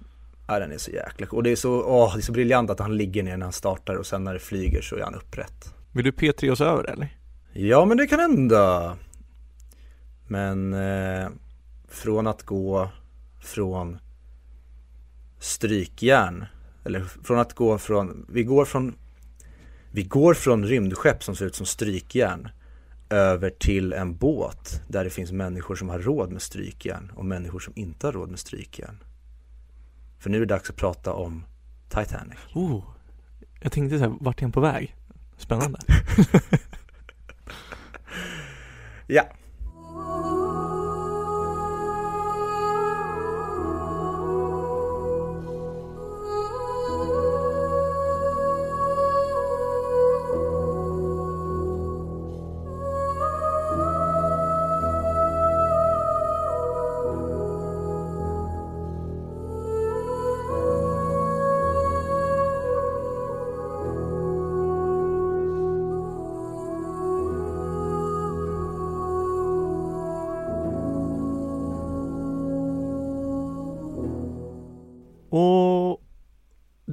ja den är så jäkla cool. Och det är så, åh, det är så briljant att han ligger ner när han startar och sen när det flyger så är han upprätt. Vill du P3 oss över eller? Ja, men det kan hända. Men eh, från att gå från strykjärn eller från att gå från, vi går från vi går från rymdskepp som ser ut som strykjärn över till en båt där det finns människor som har råd med strykjärn och människor som inte har råd med strykjärn. För nu är det dags att prata om Titanic. Oh, jag tänkte så här, vart är han på väg? Spännande. [LAUGHS] ja,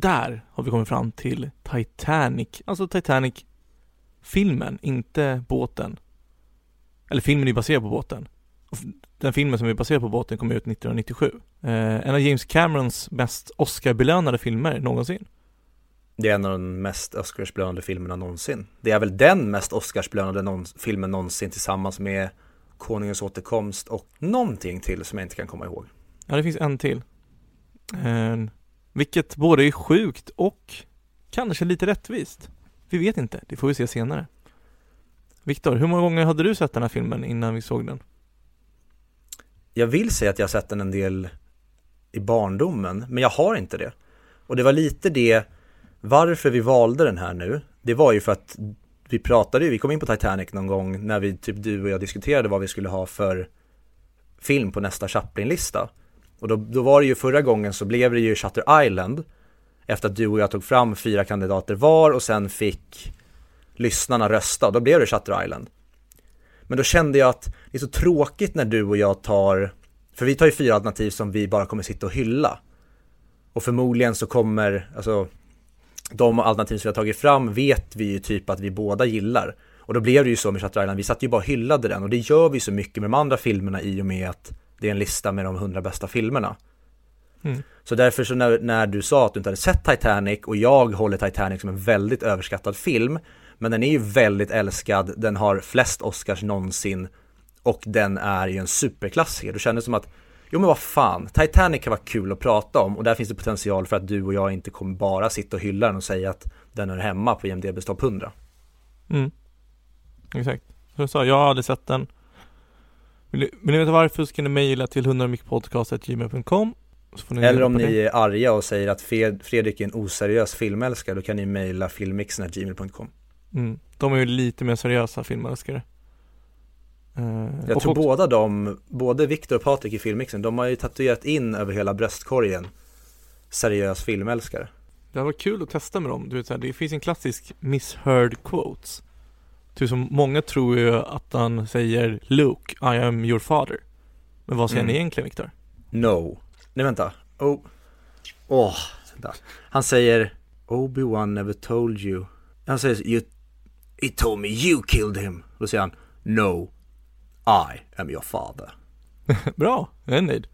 där har vi kommit fram till Titanic, alltså Titanic filmen, inte båten. Eller filmen är baserad på båten. Den filmen som är baserad på båten kom ut 1997. Eh, en av James Camerons mest Oscar-belönade filmer någonsin. Det är en av de mest Oscarsbelönade filmerna någonsin. Det är väl den mest Oscarsbelönade någon, filmen någonsin tillsammans med Konungens återkomst och någonting till som jag inte kan komma ihåg. Ja, det finns en till. Eh, vilket både är sjukt och kanske lite rättvist. Vi vet inte, det får vi se senare. Viktor, hur många gånger hade du sett den här filmen innan vi såg den? Jag vill säga att jag har sett den en del i barndomen, men jag har inte det. Och det var lite det, varför vi valde den här nu, det var ju för att vi pratade ju, vi kom in på Titanic någon gång när vi, typ du och jag diskuterade vad vi skulle ha för film på nästa Chaplin-lista. Och då, då var det ju förra gången så blev det ju Shutter Island efter att du och jag tog fram fyra kandidater var och sen fick lyssnarna rösta, då blev det Shutter Island. Men då kände jag att det är så tråkigt när du och jag tar, för vi tar ju fyra alternativ som vi bara kommer sitta och hylla. Och förmodligen så kommer, alltså de alternativ som vi har tagit fram vet vi ju typ att vi båda gillar. Och då blev det ju så med Shutter Island, vi satt ju bara och hyllade den och det gör vi så mycket med de andra filmerna i och med att det är en lista med de hundra bästa filmerna. Mm. Så därför så när, när du sa att du inte hade sett Titanic och jag håller Titanic som en väldigt överskattad film men den är ju väldigt älskad, den har flest Oscars någonsin och den är ju en superklassiker. Då kändes det som att, jo men vad fan, Titanic kan vara kul att prata om och där finns det potential för att du och jag inte kommer bara sitta och hylla den och säga att den är hemma på IMDBs topp 100. Mm. Exakt. Som du sa, jag har aldrig sett den. Vill ni, veta varför så kan ni mejla till 100myckpodcast.gmail.com Eller om ni är arga och säger att Fredrik är en oseriös filmälskare, då kan ni mejla filmmixen.gmail.com Mm. De är ju lite mer seriösa filmälskare. Uh, jag tror också... båda de, både Viktor och Patrik i filmmixen, de har ju tatuerat in över hela bröstkorgen seriös filmälskare. Det var kul att testa med dem. Du vet, så här, det finns en klassisk misheard quotes. Som många tror ju att han säger Luke, I am your father. Men vad säger mm. han egentligen Viktor? No. Nej vänta. Oh. Åh. Oh. Han säger Obi-Wan never told you. Han säger you He told me you killed him. Då säger han No, I am your father. [LAUGHS] Bra, jag är nöjd.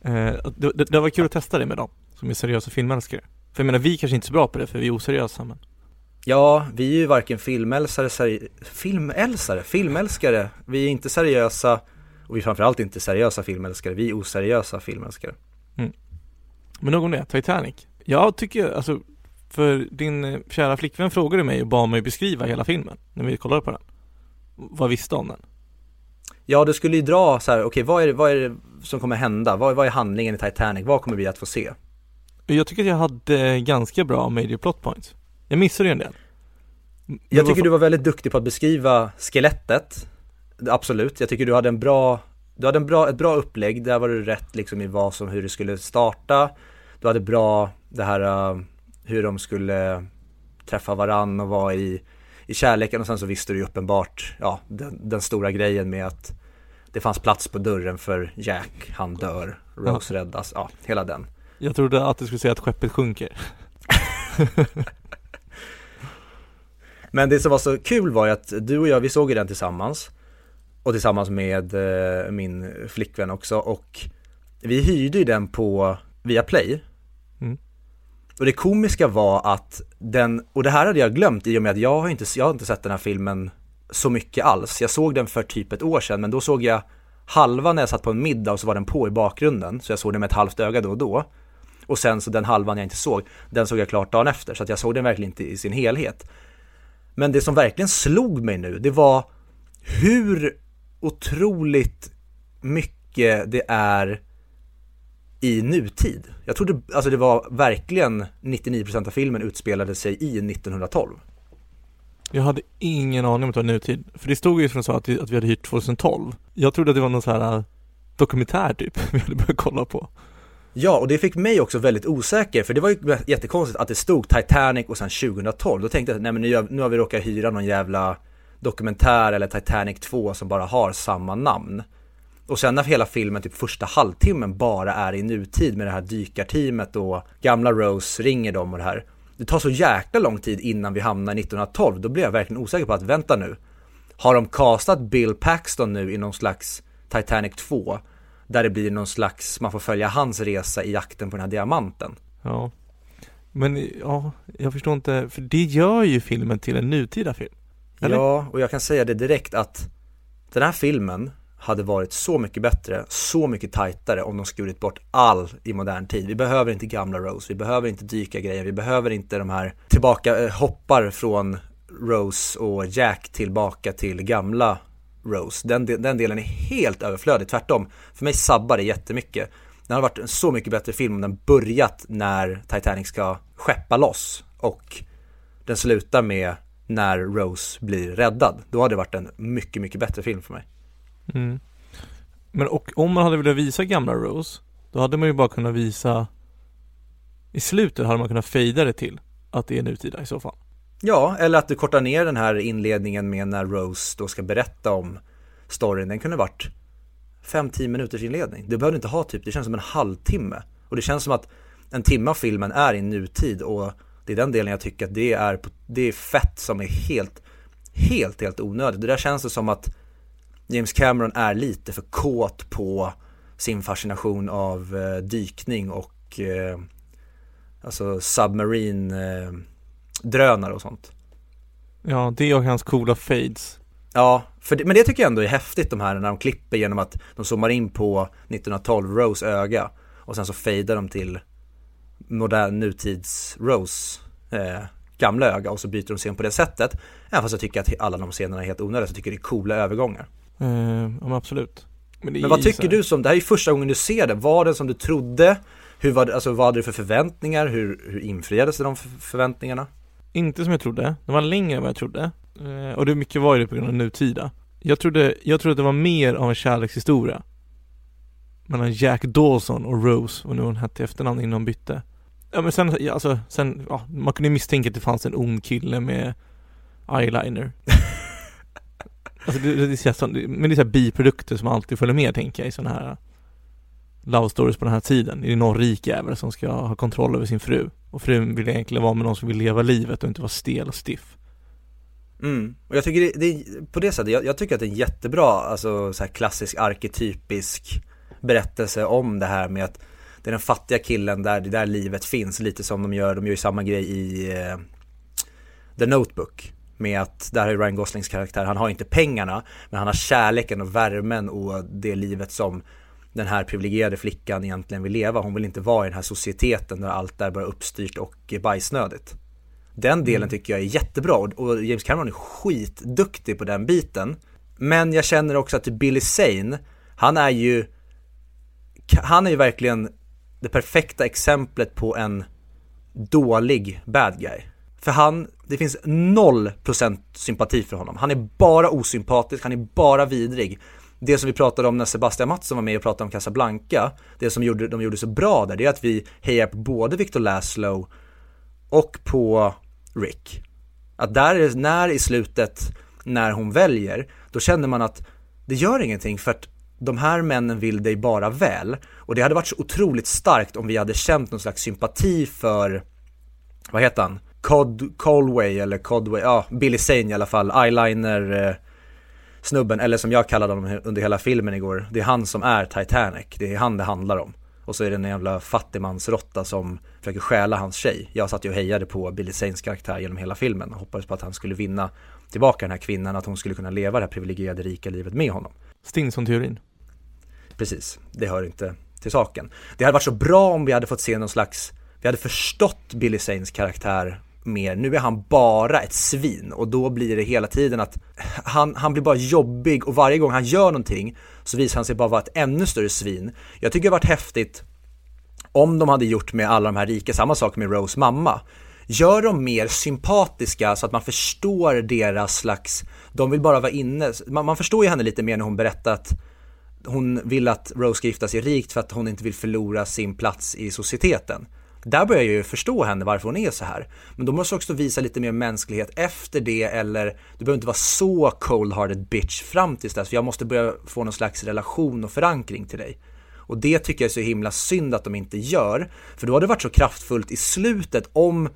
Eh, det, det, det, var kul att testa det med dem som är seriösa filmälskare. För jag menar, vi kanske inte är så bra på det för vi är oseriösa men Ja, vi är ju varken filmälsare, seri- filmälsare, filmälskare. Vi är inte seriösa och vi är framförallt inte seriösa filmälskare. Vi är oseriösa filmälskare. Mm. Men nog om det, Titanic. Jag tycker, alltså för din eh, kära flickvän frågade mig och bad mig beskriva hela filmen när vi kollade på den. Vad visste om den? Ja, du skulle ju dra så här, okej okay, vad, är det, vad är det som kommer hända? Vad, vad är handlingen i Titanic? Vad kommer vi att få se? Jag tycker att jag hade ganska bra major plot points. Jag missade ju en del. Jag tycker du var väldigt duktig på att beskriva skelettet. Absolut, jag tycker du hade en bra, du hade en bra, ett bra upplägg. Där var du rätt liksom i vad som, hur det skulle starta. Du hade bra, det här uh, hur de skulle träffa varann och vara i, i kärleken och sen så visste du ju uppenbart, ja, den, den stora grejen med att det fanns plats på dörren för Jack, han dör, Rose ja. räddas, ja, hela den. Jag trodde att du skulle säga att skeppet sjunker. [LAUGHS] Men det som var så kul var ju att du och jag, vi såg ju den tillsammans. Och tillsammans med eh, min flickvän också och vi hyrde ju den på Viaplay. Mm. Och det komiska var att den, och det här hade jag glömt i och med att jag har inte, jag har inte sett den här filmen så mycket alls. Jag såg den för typ ett år sedan men då såg jag halva när jag satt på en middag och så var den på i bakgrunden. Så jag såg den med ett halvt öga då och då. Och sen så den halvan jag inte såg, den såg jag klart dagen efter. Så att jag såg den verkligen inte i sin helhet. Men det som verkligen slog mig nu, det var hur otroligt mycket det är i nutid. Jag trodde, alltså det var verkligen 99% av filmen utspelade sig i 1912. Jag hade ingen aning om att det var nutid. För det stod ju från så att, att vi hade hyrt 2012. Jag trodde att det var någon så här äh, dokumentär typ [LAUGHS] vi hade börjat kolla på. Ja, och det fick mig också väldigt osäker, för det var ju jättekonstigt att det stod Titanic och sen 2012. Då tänkte jag, nej men nu, nu har vi råkat hyra någon jävla dokumentär eller Titanic 2 som bara har samma namn. Och sen när hela filmen, typ första halvtimmen, bara är i nutid med det här dykarteamet och gamla Rose ringer dem och det här. Det tar så jäkla lång tid innan vi hamnar 1912, då blir jag verkligen osäker på att vänta nu. Har de castat Bill Paxton nu i någon slags Titanic 2? Där det blir någon slags, man får följa hans resa i jakten på den här diamanten. Ja. Men ja, jag förstår inte, för det gör ju filmen till en nutida film. Eller? Ja, och jag kan säga det direkt att den här filmen hade varit så mycket bättre, så mycket tajtare om de skurit bort all i modern tid. Vi behöver inte gamla Rose, vi behöver inte dyka grejer, vi behöver inte de här tillbaka, eh, hoppar från Rose och Jack tillbaka till gamla Rose. Den, den delen är helt överflödig, tvärtom. För mig sabbar det jättemycket. Det hade varit en så mycket bättre film om den börjat när Titanic ska skeppa loss och den slutar med när Rose blir räddad. Då hade det varit en mycket, mycket bättre film för mig. Mm. Men och om man hade velat visa gamla Rose, då hade man ju bara kunnat visa i slutet hade man kunnat fejda det till att det är nutida i så fall. Ja, eller att du kortar ner den här inledningen med när Rose då ska berätta om storyn. Den kunde varit 5-10 minuters inledning. Du behöver inte ha typ, det känns som en halvtimme. Och det känns som att en timme av filmen är i nutid och det är den delen jag tycker att det är, det är fett som är helt, helt, helt onödigt. Det där känns det som att James Cameron är lite för kåt på sin fascination av eh, dykning och eh, alltså submarine eh, drönare och sånt. Ja, det och hans coola fades. Ja, för det, men det tycker jag ändå är häftigt de här när de klipper genom att de zoomar in på 1912 Rose öga och sen så fejdar de till modern nutids Rose eh, gamla öga och så byter de scen på det sättet. Även fast jag tycker att alla de scenerna är helt onödiga så tycker jag det är coola övergångar. Eh, ja men absolut. Men, men vad tycker du som, det här är ju första gången du ser det, var det som du trodde? Hur var det, alltså vad hade du för förväntningar? Hur, hur infriades de förväntningarna? Inte som jag trodde, de var längre än vad jag trodde. Eh, och det mycket var ju det på grund av nutida. Jag trodde, jag trodde att det var mer av en kärlekshistoria. Mellan Jack Dawson och Rose, och nu hon hette efternamn innan hon bytte. Ja men sen, alltså, sen, ja, man kunde misstänka att det fanns en ond kille med eyeliner. [LAUGHS] alltså det, det, känns som, men det är så biprodukter som alltid följer med tänker jag i sådana här love stories på den här tiden. Det är någon rik jävel som ska ha kontroll över sin fru. Och frun vill egentligen vara med någon som vill leva livet och inte vara stel och stiff. Mm, och jag tycker det, det på det sättet, jag, jag, tycker att det är en jättebra, alltså så här klassisk arketypisk berättelse om det här med att det är den fattiga killen där det där livet finns, lite som de gör, de gör ju samma grej i eh, The Notebook. Med att, där har ju Ryan Goslings karaktär, han har inte pengarna, men han har kärleken och värmen och det livet som den här privilegierade flickan egentligen vill leva. Hon vill inte vara i den här societeten där allt är bara uppstyrt och bajsnödigt. Den delen mm. tycker jag är jättebra och James Cameron är skitduktig på den biten. Men jag känner också att Billy Zane, han är ju han är ju verkligen det perfekta exemplet på en dålig bad guy. För han, det finns 0% sympati för honom. Han är bara osympatisk, han är bara vidrig. Det som vi pratade om när Sebastian Mattsson var med och pratade om Casablanca, det som gjorde, de gjorde så bra där, det är att vi hejar på både Victor Laszlo och på Rick. Att där, när i slutet, när hon väljer, då känner man att det gör ingenting för att de här männen vill dig bara väl. Och det hade varit så otroligt starkt om vi hade känt någon slags sympati för, vad heter han? Cod, Colway eller Codway, ja, Billy Zane i alla fall, eyeliner eh, snubben, eller som jag kallade honom under hela filmen igår, det är han som är Titanic, det är han det handlar om. Och så är det en jävla fattigmansrotta som försöker stjäla hans tjej. Jag satt ju och hejade på Billy Zanes karaktär genom hela filmen och hoppades på att han skulle vinna tillbaka den här kvinnan, att hon skulle kunna leva det här privilegierade rika livet med honom. Stinson-teorin. Precis, det hör inte till saken. Det hade varit så bra om vi hade fått se någon slags, vi hade förstått Billy Zanes karaktär mer. Nu är han bara ett svin och då blir det hela tiden att han, han blir bara jobbig och varje gång han gör någonting så visar han sig bara vara ett ännu större svin. Jag tycker det har varit häftigt om de hade gjort med alla de här rika, samma sak med Rose mamma. Gör dem mer sympatiska så att man förstår deras slags, de vill bara vara inne, man, man förstår ju henne lite mer när hon berättar att hon vill att Rose ska gifta sig rikt för att hon inte vill förlora sin plats i societeten. Där börjar jag ju förstå henne varför hon är så här. Men då måste du också visa lite mer mänsklighet efter det eller du behöver inte vara så cold-hearted bitch fram tills dess för jag måste börja få någon slags relation och förankring till dig. Och det tycker jag är så himla synd att de inte gör. För då har det varit så kraftfullt i slutet om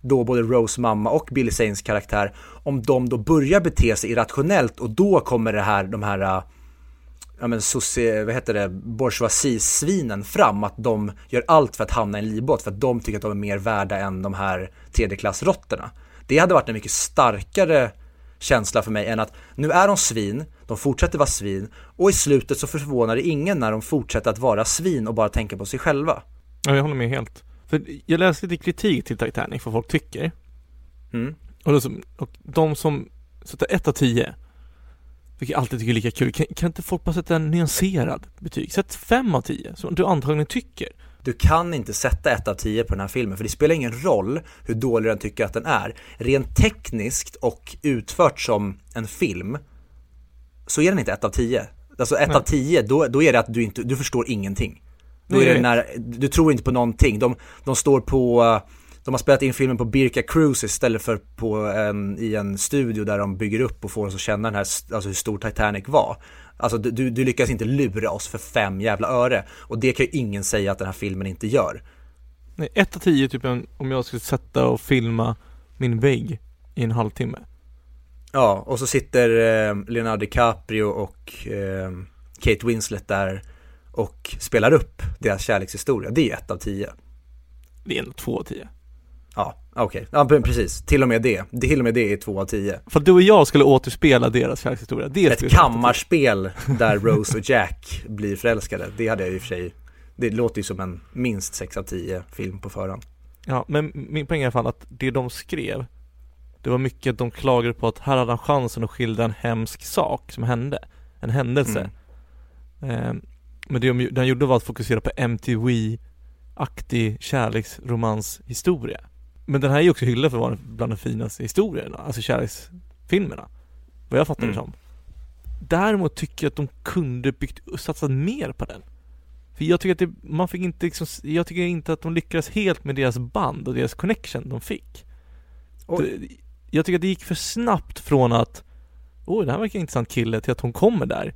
då både Rose mamma och Billy Sains karaktär, om de då börjar bete sig irrationellt och då kommer det här, de här äh, ja men soci, vad heter det, bourgeoisie-svinen fram, att de gör allt för att hamna i en livbåt för att de tycker att de är mer värda än de här tredjeklassrotterna. Det hade varit en mycket starkare känsla för mig än att nu är de svin, de fortsätter vara svin och i slutet så förvånar det ingen när de fortsätter att vara svin och bara tänka på sig själva. Ja, jag håller med helt. För jag läste lite kritik till Titanic, vad folk tycker. Mm. Och, då, och de som sätter 1 av 10 vilket jag alltid tycker är lika kul. Kan, kan inte folk bara sätta en nyanserad betyg? Sätt 5 av 10, som du antagligen tycker. du kan inte sätta ett av tio på den här filmen för det spelar ingen roll hur dålig den tycker att den är. Rent tekniskt och utfört som en film så är den inte ett av tio. Alltså ett Nej. av tio, då, då är det att du inte, du förstår ingenting. Då är det när, du tror inte på någonting. De, de står på, de har spelat in filmen på Birka Cruise istället för på en, i en studio där de bygger upp och får oss att känna den här, alltså hur stor Titanic var. Alltså du, du, lyckas inte lura oss för fem jävla öre. Och det kan ju ingen säga att den här filmen inte gör. Nej, ett av tio typ en, om jag skulle sätta och filma min vägg i en halvtimme. Ja, och så sitter eh, Leonardo DiCaprio och eh, Kate Winslet där och spelar upp deras kärlekshistoria. Det är ett av tio. Det är ändå två av tio. Ja, okej. Ja, men precis. Till och med det. Till och med det är två av tio. För att du och jag skulle återspela deras kärlekshistoria. Det Ett kammarspel [LAUGHS] där Rose och Jack blir förälskade. Det hade jag i och för sig. Det låter ju som en minst sex av tio film på förhand. Ja, men min poäng är i alla fall att det de skrev Det var mycket att de klagade på att här hade han chansen att skildra en hemsk sak som hände. En händelse. Mm. Ehm, men det de, han gjorde var att fokusera på MTV-aktig kärleksromanshistoria. Men den här är ju också hyllad för att vara bland de finaste historierna, alltså kärleksfilmerna. Vad jag fattar det Mm. som. Däremot tycker jag att de kunde byggt, satsat mer på den. För jag tycker att det, man fick inte liksom, jag tycker inte att de lyckades helt med deras band och deras connection de fick. Det, jag tycker att det gick för snabbt från att Oj, det här verkar en intressant kille till att hon kommer där.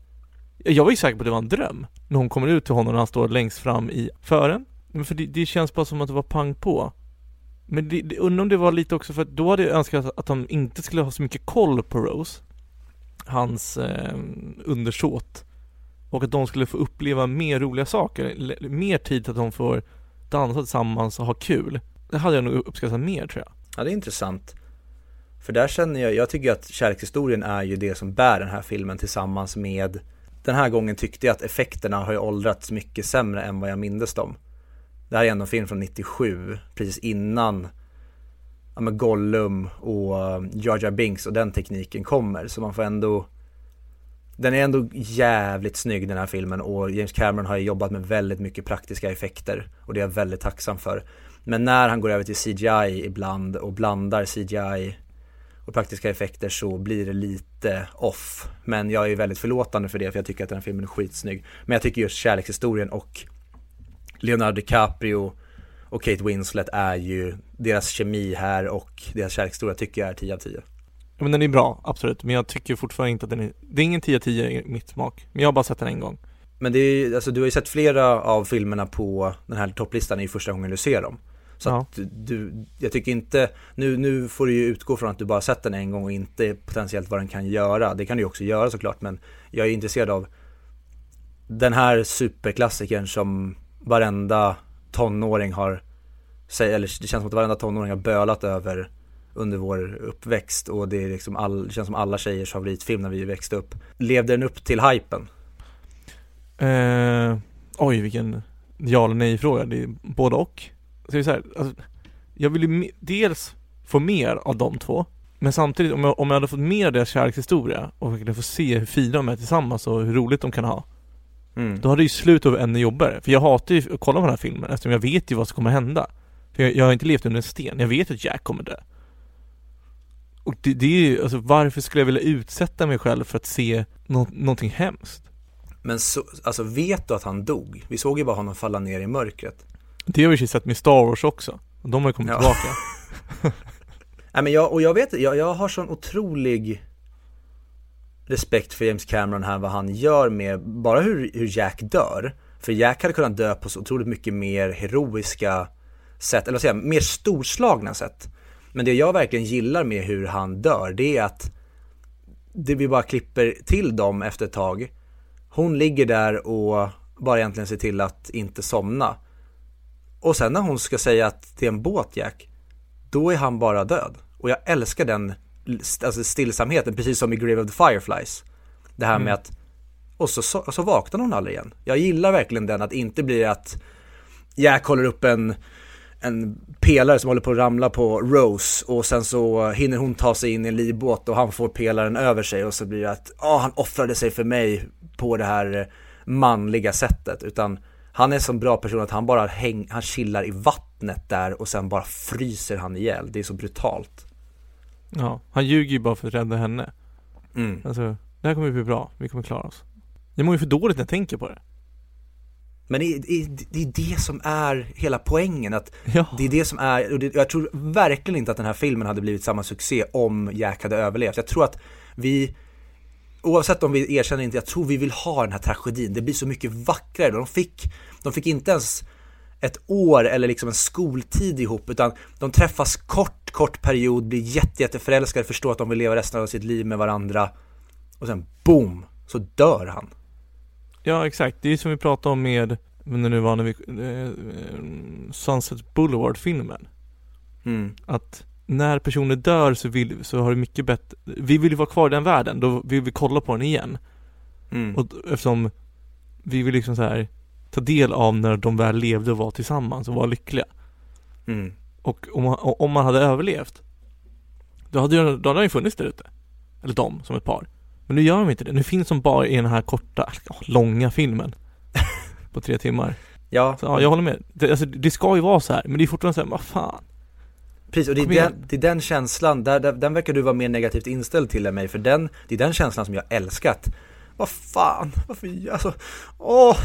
Jag var ju säker på att det var en dröm. När hon kommer ut till honom och han står längst fram i fören. Men för det, det känns bara som att det var pang på. Men det, det, undrar om det var lite också för att då hade jag önskat att de inte skulle ha så mycket koll på Rose. Hans eh, undersåt. Och att de skulle få uppleva mer roliga saker. Mer tid att de får dansa tillsammans och ha kul. Det hade jag nog uppskattat mer tror jag. Ja, det är intressant. För där känner jag, jag tycker att kärlekshistorien är ju det som bär den här filmen tillsammans med Den här gången tyckte jag att effekterna har ju åldrats mycket sämre än vad jag mindes dem. Det här är ändå en film från 97, precis innan ja, men Gollum och eh, Jar Jar Binks och den tekniken kommer. Så man får ändå Den är ändå jävligt snygg den här filmen och James Cameron har ju jobbat med väldigt mycket praktiska effekter och det är jag väldigt tacksam för. Men när han går över till CGI ibland och blandar CGI och praktiska effekter så blir det lite off. Men jag är väldigt förlåtande för det för jag tycker att den här filmen är skitsnygg. Men jag tycker just kärlekshistorien och Leonardo DiCaprio och Kate Winslet är ju deras kemi här och deras kärlekshistoria tycker jag är 10 av 10. Ja, men den är bra, absolut. Men jag tycker fortfarande inte att den är, det är ingen 10 av 10 i mitt smak. Men jag har bara sett den en gång. Men det är alltså du har ju sett flera av filmerna på den här topplistan, det är ju första gången du ser dem. Så Ja. att du, jag tycker inte, nu, nu får du ju utgå från att du bara sett den en gång och inte potentiellt vad den kan göra. Det kan du ju också göra såklart, men jag är intresserad av den här superklassikern som varenda tonåring har, eller det känns som att varenda tonåring har bölat över under vår uppväxt och det är liksom all, det känns som alla tjejers favoritfilm när vi växte upp. Levde den upp till hypen? Eh, oj, vilken ja eller nej fråga. Det är både och. Så det är så här, alltså, jag vill ju dels få mer av de två. Men samtidigt, om jag, om jag hade fått mer av deras kärlekshistoria och verkligen få se hur fina de är tillsammans och hur roligt de kan ha. Mm. Då hade ju slutet av ännu jobbigare. För jag hatar ju att kolla på den här filmen eftersom jag vet ju vad som kommer hända. För jag, jag har inte levt under en sten. Jag vet att Jack kommer dö. Och det, det är ju, alltså varför skulle jag vilja utsätta mig själv för att se nå, någonting hemskt? Men så, alltså vet du att han dog? Vi såg ju bara honom falla ner i mörkret. Det har vi ju sett med Star Wars också. De har ju kommit Ja. tillbaka. [LAUGHS] Nej men jag, och jag vet, jag, jag har sån otrolig respekt för James Cameron här, vad han gör med, bara hur, hur Jack dör. För Jack hade kunnat dö på så otroligt mycket mer heroiska sätt, eller vad säger jag, mer storslagna sätt. Men det jag verkligen gillar med hur han dör, det är att det vi bara klipper till dem efter ett tag. Hon ligger där och bara egentligen ser till att inte somna. Och sen när hon ska säga att det är en båt Jack, då är han bara död. Och jag älskar den alltså stillsamheten, precis som i Grave of the Fireflies. Det här med att, och så, så, så vaknar hon aldrig igen. Jag gillar verkligen den, att inte bli att Jack håller upp en, en pelare som håller på att ramla på Rose och sen så hinner hon ta sig in i en livbåt och han får pelaren över sig och så blir det att, ja han offrade sig för mig på det här manliga sättet. Utan Han är så bra person att han bara häng, han chillar i vattnet där och sen bara fryser han ihjäl. Det är så brutalt. Ja, han ljuger ju bara för att rädda henne. Mm. Alltså, det här kommer bli bra. Vi kommer klara oss. Jag mår ju för dåligt när jag tänker på det. Men det är, det, är, det är det som är hela poängen, att Ja. det är det som är, och det, jag tror verkligen inte att den här filmen hade blivit samma succé om Jack hade överlevt. Jag tror att vi, oavsett om vi erkänner inte, jag tror vi vill ha den här tragedin. Det blir så mycket vackrare. De fick, de fick inte ens ett år eller liksom en skoltid ihop, utan de träffas kort, kort period, blir jätte, jätteförälskade, förstår att de vill leva resten av sitt liv med varandra. Och sen boom, så dör han. Ja, exakt. Det är som vi pratade om med, men nu var när vi, eh, Sunset Boulevard-filmen. Mm. Att när personer dör så vill, så har det mycket bättre, vi vill ju vara kvar i den världen, då vill vi kolla på den igen. Mm. Och eftersom vi vill liksom så här ta del av när de väl levde och var tillsammans och var lyckliga. Mm. Och om man, om man hade överlevt, då hade, ju- då hade han ju funnits där ute. Eller de, som ett par. Men nu gör de inte det. Nu finns de bara i den här korta, långa filmen. [LAUGHS] på tre timmar. Ja, Så ja, jag håller med. Det, alltså, det ska ju vara så här, men det är fortfarande så här, vad fan. Precis, och det är, den, det är den känslan, där, där, den verkar du vara mer negativt inställd till än mig, för den, det är den känslan som jag älskat. Vad fan, varför, alltså, åh,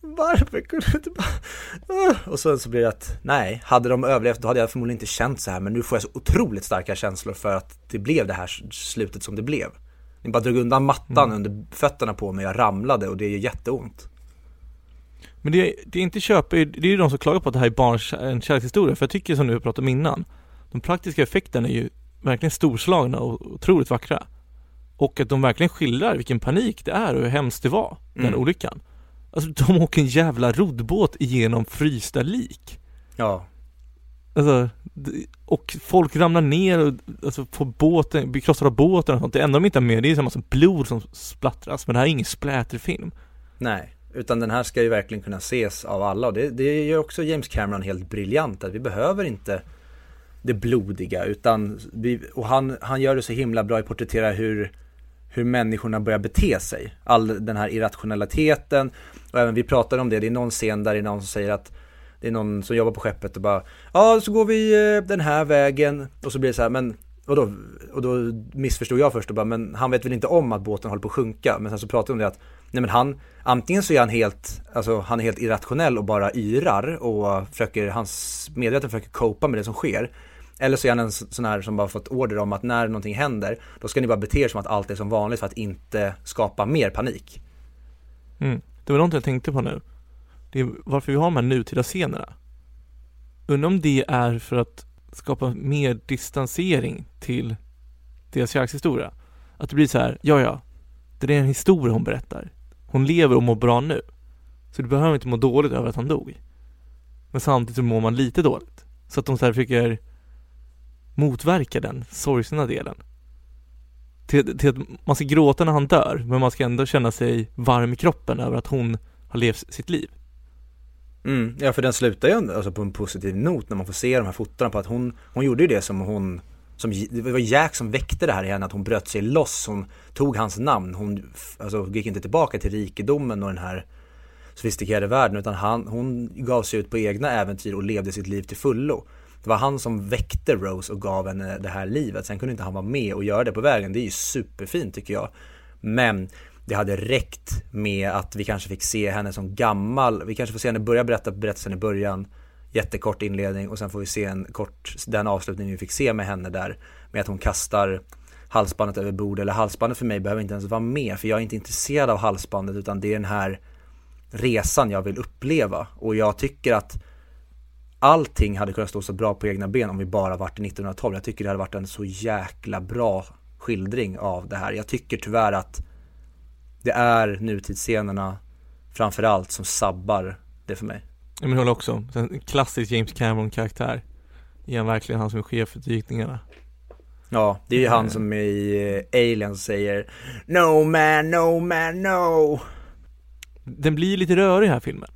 varför kunde du inte bara. Och så, så blir det att, nej, hade de överlevt då hade jag förmodligen inte känt så här, men nu får jag så otroligt starka känslor för att det blev det här slutet som det blev. Ni bara drog undan mattan Mm. under fötterna på mig, jag ramlade och det gör jätteont. Men det, det är inte köp, det är ju de som klagar på att det här är barns, en kärlekshistoria. För jag tycker som du pratade om innan, de praktiska effekterna är ju verkligen storslagna och otroligt vackra. Och att de verkligen skildrar vilken panik det är och hur hemskt det var, den Mm. olyckan. Alltså de åker en jävla roddbåt igenom frysta lik. Ja, Alltså, och folk ramlar ner och alltså, får båten, blir krossade av båten och sånt. Det enda de inte har med det är en massa blod som splattras. Men det här är ingen spläterfilm. Nej, utan den här ska ju verkligen kunna ses av alla och det, det gör också James Cameron helt briljant att vi behöver inte det blodiga utan vi, och han, han gör det så himla bra i porträttera hur, hur människorna börjar bete sig. All den här irrationaliteten och även vi pratade om det, det är någon scen där det är någon som säger att det är någon som jobbar på skeppet och bara Ja, så går vi eh, den här vägen och så blir det så här, men och då, och då missförstod jag först och bara, men han vet väl inte om att båten håller på att sjunka. Men sen så pratade vi om det att, nej men han, antingen så är han helt, alltså han är helt irrationell och bara yrar och försöker, hans medvetna försöker copa med det som sker. Eller så är han en sån här som bara fått order om att när någonting händer, då ska ni bara bete er som att allt är som vanligt för att inte skapa mer panik. Mm. Det var något jag tänkte på nu. Det är varför vi har de här nutida scenerna. Undrar om det är för att skapa mer distansering till deras kärlekshistoria. Att det blir så här, ja ja, det är en historia hon berättar. Hon lever och mår bra nu. Så du behöver inte må dåligt över att han dog. Men samtidigt så mår man lite dåligt. Så att de så här försöker motverka den sorgsna delen. Till, till att man ska gråta när han dör, men man ska ändå känna sig varm i kroppen över att hon har levt sitt liv. Mm, ja för den slutar ju ändå, alltså på en positiv not när man får se de här fotona på att hon, hon gjorde ju det som hon, som, det var Jack som väckte det här i henne, att hon bröt sig loss, hon tog hans namn, hon alltså, gick inte tillbaka till rikedomen och den här sofistikerade världen utan han, hon gav sig ut på egna äventyr och levde sitt liv till fullo. Det var han som väckte Rose och gav henne det här livet, sen kunde inte han vara med och göra det på vägen, det är ju superfint tycker jag. Men det hade räckt med att vi kanske fick se henne som gammal, vi kanske får se henne börja berätta berättelsen i början, jättekort inledning och sen får vi se en kort, den avslutning vi fick se med henne där, med att hon kastar halsbandet över bord, eller halsbandet för mig behöver inte ens vara med, för jag är inte intresserad av halsbandet utan det är den här resan jag vill uppleva. Och jag tycker att allting hade kunnat stå så bra på egna ben om vi bara varit i 1912. Jag tycker det hade varit en så jäkla bra skildring av det här. Jag tycker tyvärr att det är nutidsscenerna framförallt som sabbar det för mig. Jag håller också. En klassisk James Cameron-karaktär. Är han verkligen han som är chef för dykningarna? Ja, det är ju han Mm. som i eh, Alien säger No man, no man, no. Den blir lite rörig här filmen.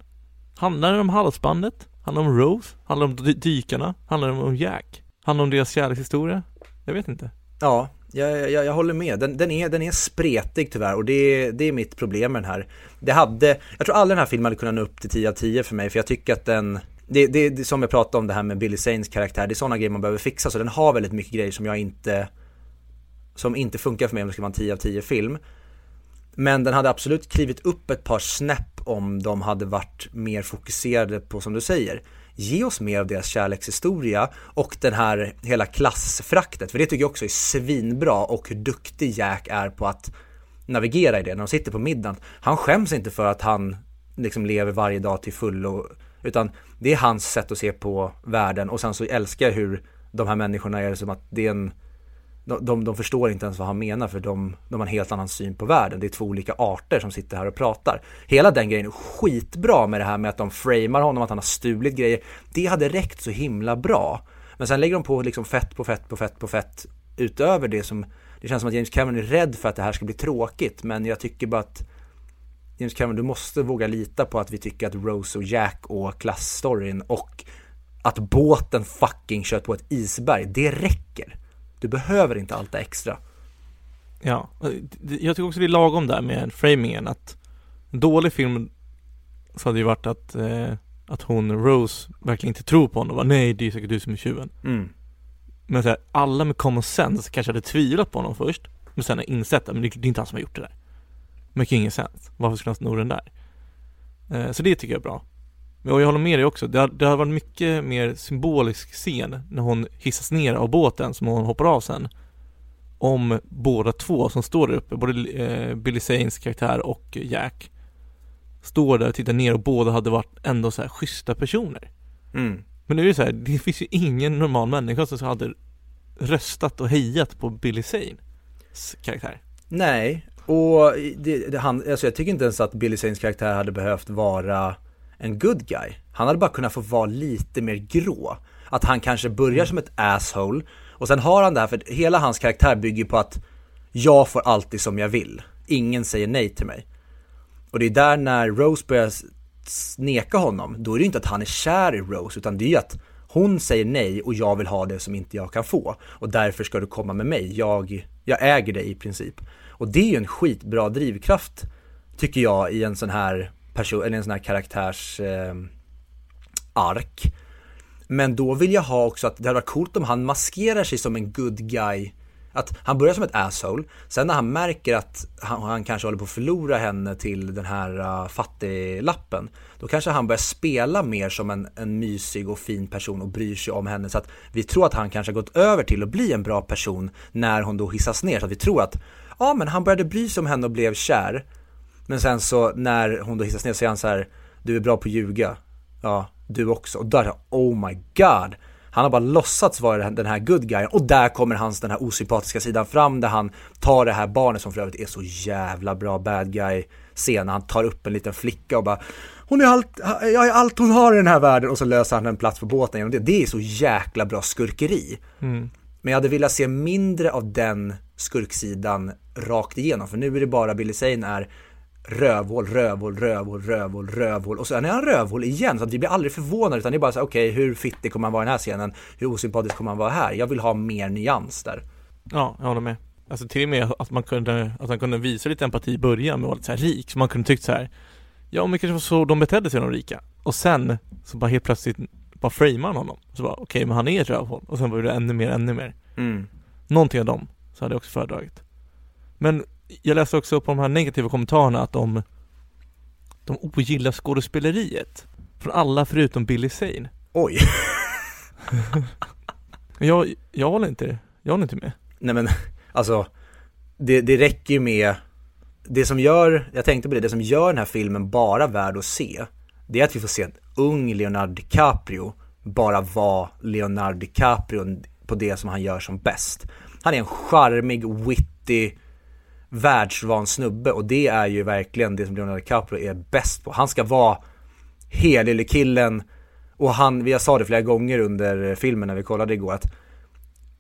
Handlar den om halsbandet? Handlar om Rose? Handlar om dykarna? Handlar om Jack? Handlar om deras kärlekshistoria? Jag vet inte. Ja, Jag, jag, jag håller med, den, den, är, den är spretig tyvärr och det, det är mitt problem med den här. Det hade, jag tror aldrig den här filmen hade kunnat nå upp till 10 av 10 för mig för jag tycker att den det, det, det som jag pratade om det här med Billy Sains karaktär, det är sådana grejer man behöver fixa så den har väldigt mycket grejer som jag inte som inte funkar för mig om det ska vara en 10 av 10 film. Men den hade absolut klivit upp ett par snäpp om de hade varit mer fokuserade på, som du säger, ge oss mer av deras kärlekshistoria och den här hela klassfraktet, för det tycker jag också är svinbra och hur duktig Jack är på att navigera i det när de sitter på middagen. Han skäms inte för att han liksom lever varje dag till fullo, utan det är hans sätt att se på världen och sen så älskar jag hur de här människorna är som att det är en de, de, de förstår inte ens vad han menar för de, de har en helt annan syn på världen. Det är två olika arter som sitter här och pratar. Hela den grejen är skitbra med det här med att de framar honom, att han har stulit grejer. Det hade räckt så himla bra. Men sen lägger de på liksom fett på fett på fett på fett utöver det som det känns som att James Cameron är rädd för att det här ska bli tråkigt men jag tycker bara att James Cameron, du måste våga lita på att vi tycker att Rose och Jack och klassstoryn och att båten fucking kört på ett isberg, det räcker. Du behöver inte allt det extra. Ja, jag tycker också det är lagom där med framingen att en dålig film så hade ju varit att, eh, att hon, Rose, verkligen inte tror på honom och bara, nej det är säkert du som är tjuven. Mm. Men så här, alla med common sense kanske hade tvivlat på honom först, men sen har insett att det, det är inte han som har gjort det där. Mycket ingen sens. Varför skulle han sno den där? Eh, så det tycker jag är bra. Och jag håller med dig också. Det har, det har varit mycket mer symbolisk scen när hon hissas ner av båten som hon hoppar av sen. Om båda två som står där uppe, både eh, Billy Zanes karaktär och Jack. Står där och tittar ner och båda hade varit ändå så här schyssta personer. Mm. Men nu är det så här, det finns ju ingen normal människa som hade röstat och hejat på Billy Zanes karaktär. Nej, och det, det, han, alltså jag tycker inte ens att Billy Zanes karaktär hade behövt vara en good guy. Han hade bara kunnat få vara lite mer grå. Att han kanske börjar som ett asshole och sen har han det här, för hela hans karaktär bygger på att jag får alltid som jag vill. Ingen säger nej till mig. Och det är där när Rose börjar neka honom, då är det ju inte att han är kär i Rose, utan det är ju att hon säger nej och jag vill ha det som inte jag kan få. Och därför ska du komma med mig, jag, jag äger dig i princip. Och det är ju en skitbra drivkraft, tycker jag, i en sån här person, eller en sån här karaktärs eh, ark. Men då vill jag ha också att det hade varit coolt om han maskerar sig som en good guy. Att han börjar som ett asshole, sen när han märker att han, han kanske håller på att förlora henne till den här uh, fattiglappen, då kanske han börjar spela mer som en, en mysig och fin person och bryr sig om henne så att vi tror att han kanske har gått över till att bli en bra person när hon då hissas ner så att vi tror att ja men han började bry sig om henne och blev kär men sen så när hon då hissas ner så är han så här, du är bra på att ljuga. Ja, du också. Och där, oh my god. Han har bara låtsats vara den här good guyen och där kommer hans den här osympatiska sidan fram där han tar det här barnet som för övrigt är så jävla bra bad guy scen han tar upp en liten flicka och bara Hon är allt, jag är allt hon har i den här världen och så löser han en plats på båten genom det. Det är så jäkla bra skurkeri. Mm. Men jag hade velat se mindre av den skurksidan rakt igenom för nu är det bara Billy Zane är rövhål, rövhål, rövhål, rövhål, rövhål och sen är han rövhål igen så att vi blir aldrig förvånade utan det är bara så okej okay, hur fittig kommer han vara i den här scenen? Hur osympatisk kommer han vara här? Jag vill ha mer nyans där. Ja, jag håller med. Alltså till och med att man kunde, att han kunde visa lite empati i början med att vara lite så här rik, så man kunde tyckt så här Ja men kanske var så de betedde sig de rika och sen så bara helt plötsligt bara framar han honom så bara okej okay, men han är ett rövhål och sen var det ännu mer, ännu mer mm. Någonting av dem så hade jag också föredragit Men jag läste också på de här negativa kommentarerna att de de ogillar skådespeleriet från alla förutom Billy Zane. Oj. [LAUGHS] jag, jag håller inte, jag håller inte med. Nej men, alltså, det, det räcker ju med, det som gör, jag tänkte på det, det som gör den här filmen bara värd att se, det är att vi får se en ung Leonardo DiCaprio bara vara Leonardo DiCaprio på det som han gör som bäst. Han är en charmig, witty, världsvan snubbe och det är ju verkligen det som Leonardo DiCaprio är bäst på. Han ska vara killen och han, vi har sa det flera gånger under filmen när vi kollade igår att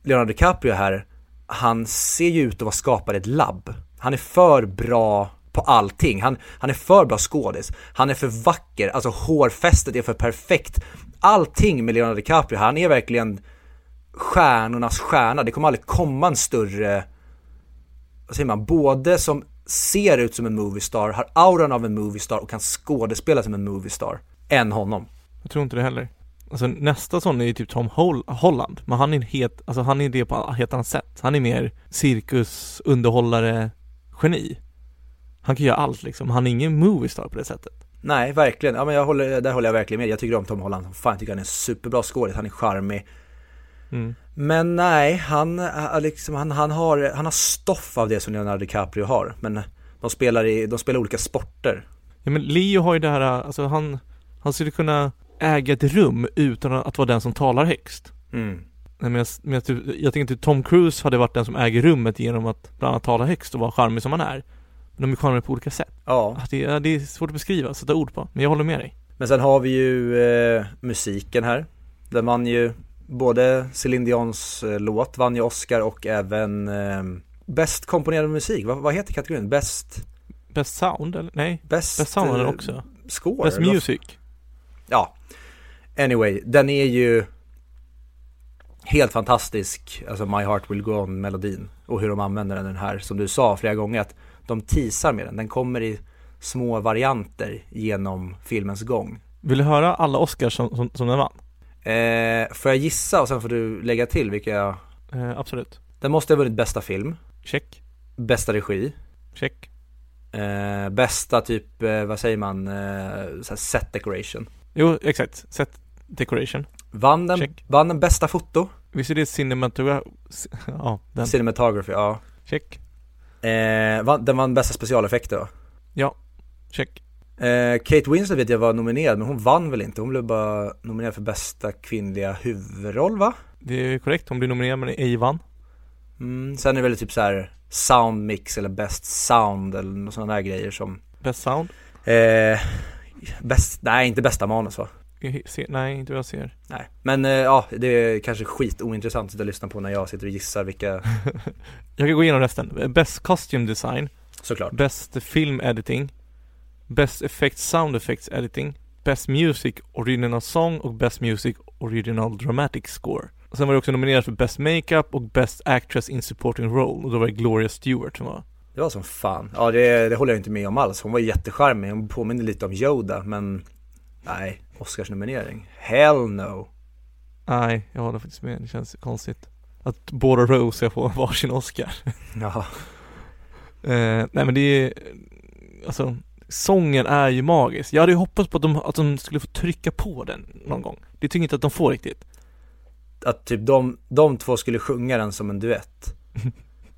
Leonardo DiCaprio här, han ser ju ut att vara skapad i ett labb. Han är för bra på allting. Han, han är för bra skådis. Han är för vacker, alltså hårfästet är för perfekt. Allting med Leonardo DiCaprio, han är verkligen stjärnornas stjärna. Det kommer aldrig komma en större vad säger man, både som ser ut som en moviestar, har auran av en moviestar och kan skådespela som en moviestar, än honom. Jag tror inte det heller. Alltså nästa sån är ju typ Tom Hol Holland, men han är helt, alltså han är det på ett helt annat sätt. Han är mer cirkus, underhållare, geni. Han kan göra allt liksom, han är ingen moviestar på det sättet. Nej, verkligen. Ja men jag håller, där håller jag verkligen med. Jag tycker om Tom Holland. Fan, jag tycker han är en superbra skådis. Han är charmig. Mm. Men nej, han, äh, liksom, han, han, har, han har stoff av det som Leonardo DiCaprio har. Men de spelar, i, de spelar olika sporter. Ja men Leo har ju det här, alltså han, han skulle kunna äga ett rum utan att vara den som talar högst. Mm. Nej, men jag, men jag, typ- jag tänker inte Tom Cruise hade varit den som äger rummet genom att bland annat tala högst och vara charmig som han är. Men de är charmiga på olika sätt. Ja, Ah, Det, är- det är svårt att beskriva, sätta ord på. Men jag håller med dig. men sen har vi ju eh, musiken här. Där man ju, både Céline Dions eh, låt vann ju Oscar och även eh, Bäst komponerad musik. Vad, vad heter kategorin? Bäst, Best sound eller? Nej, bäst, sound eh, också. Score? Vad music. Ja, anyway, den är ju helt fantastisk, alltså My Heart Will Go On melodin och hur de använder den här, som du sa flera gånger att de teasar med den, den kommer i små varianter genom filmens gång. Vill du höra alla Oscars som, som, som den vann? Eh, får jag gissa och sen får du lägga till vilka jag... Eh, absolut. Den måste ha vunnit bästa film, Check. bästa regi, Check. eh, bästa typ, eh, vad säger man, eh, set decoration. Jo, exakt. Set decoration. Vann den, Check. vann den bästa foto? Visst är det cinematogra... [LAUGHS] Ja, den. Cinematography, ja. Check. Eh, vann, den vann bästa specialeffekter va? Ja. Check. Eh, Kate Winslet vet jag var nominerad, men hon vann väl inte? Hon blev bara nominerad för bästa kvinnliga huvudroll va? Det är korrekt. Hon blir nominerad men ej vann. Mm, sen är det väl typ så här sound mix eller best sound eller några sådana där grejer som Best sound. eh, Bäst, nej inte bästa manus va? Ser, nej, inte vad jag ser. Nej, men eh, ja det är kanske skit ointressant att sitta och lyssna på när jag sitter och gissar vilka, [LAUGHS] Jag kan gå igenom resten. Best costume design. såklart Best film editing. Best effects sound effects editing. Best music original song och best music original dramatic score. Och sen var det också nominerad för best makeup och best actress in supporting role och då var det Gloria Stewart som var. Det var som fan, ja det, det håller jag inte med om alls, hon var jättecharmig, hon påminner lite om Yoda men Nej, Oscarsnominering, hell no Nej, jag håller faktiskt med. Det känns konstigt. Att båda Rose ska få varsin Oscar. Ja, [LAUGHS] Eh, nej men det är, alltså sången är ju magisk. Jag hade ju hoppats på att de, att de skulle få trycka på den någon gång. Det tycker jag inte att de får riktigt. att typ de, de två skulle sjunga den som en duett [LAUGHS]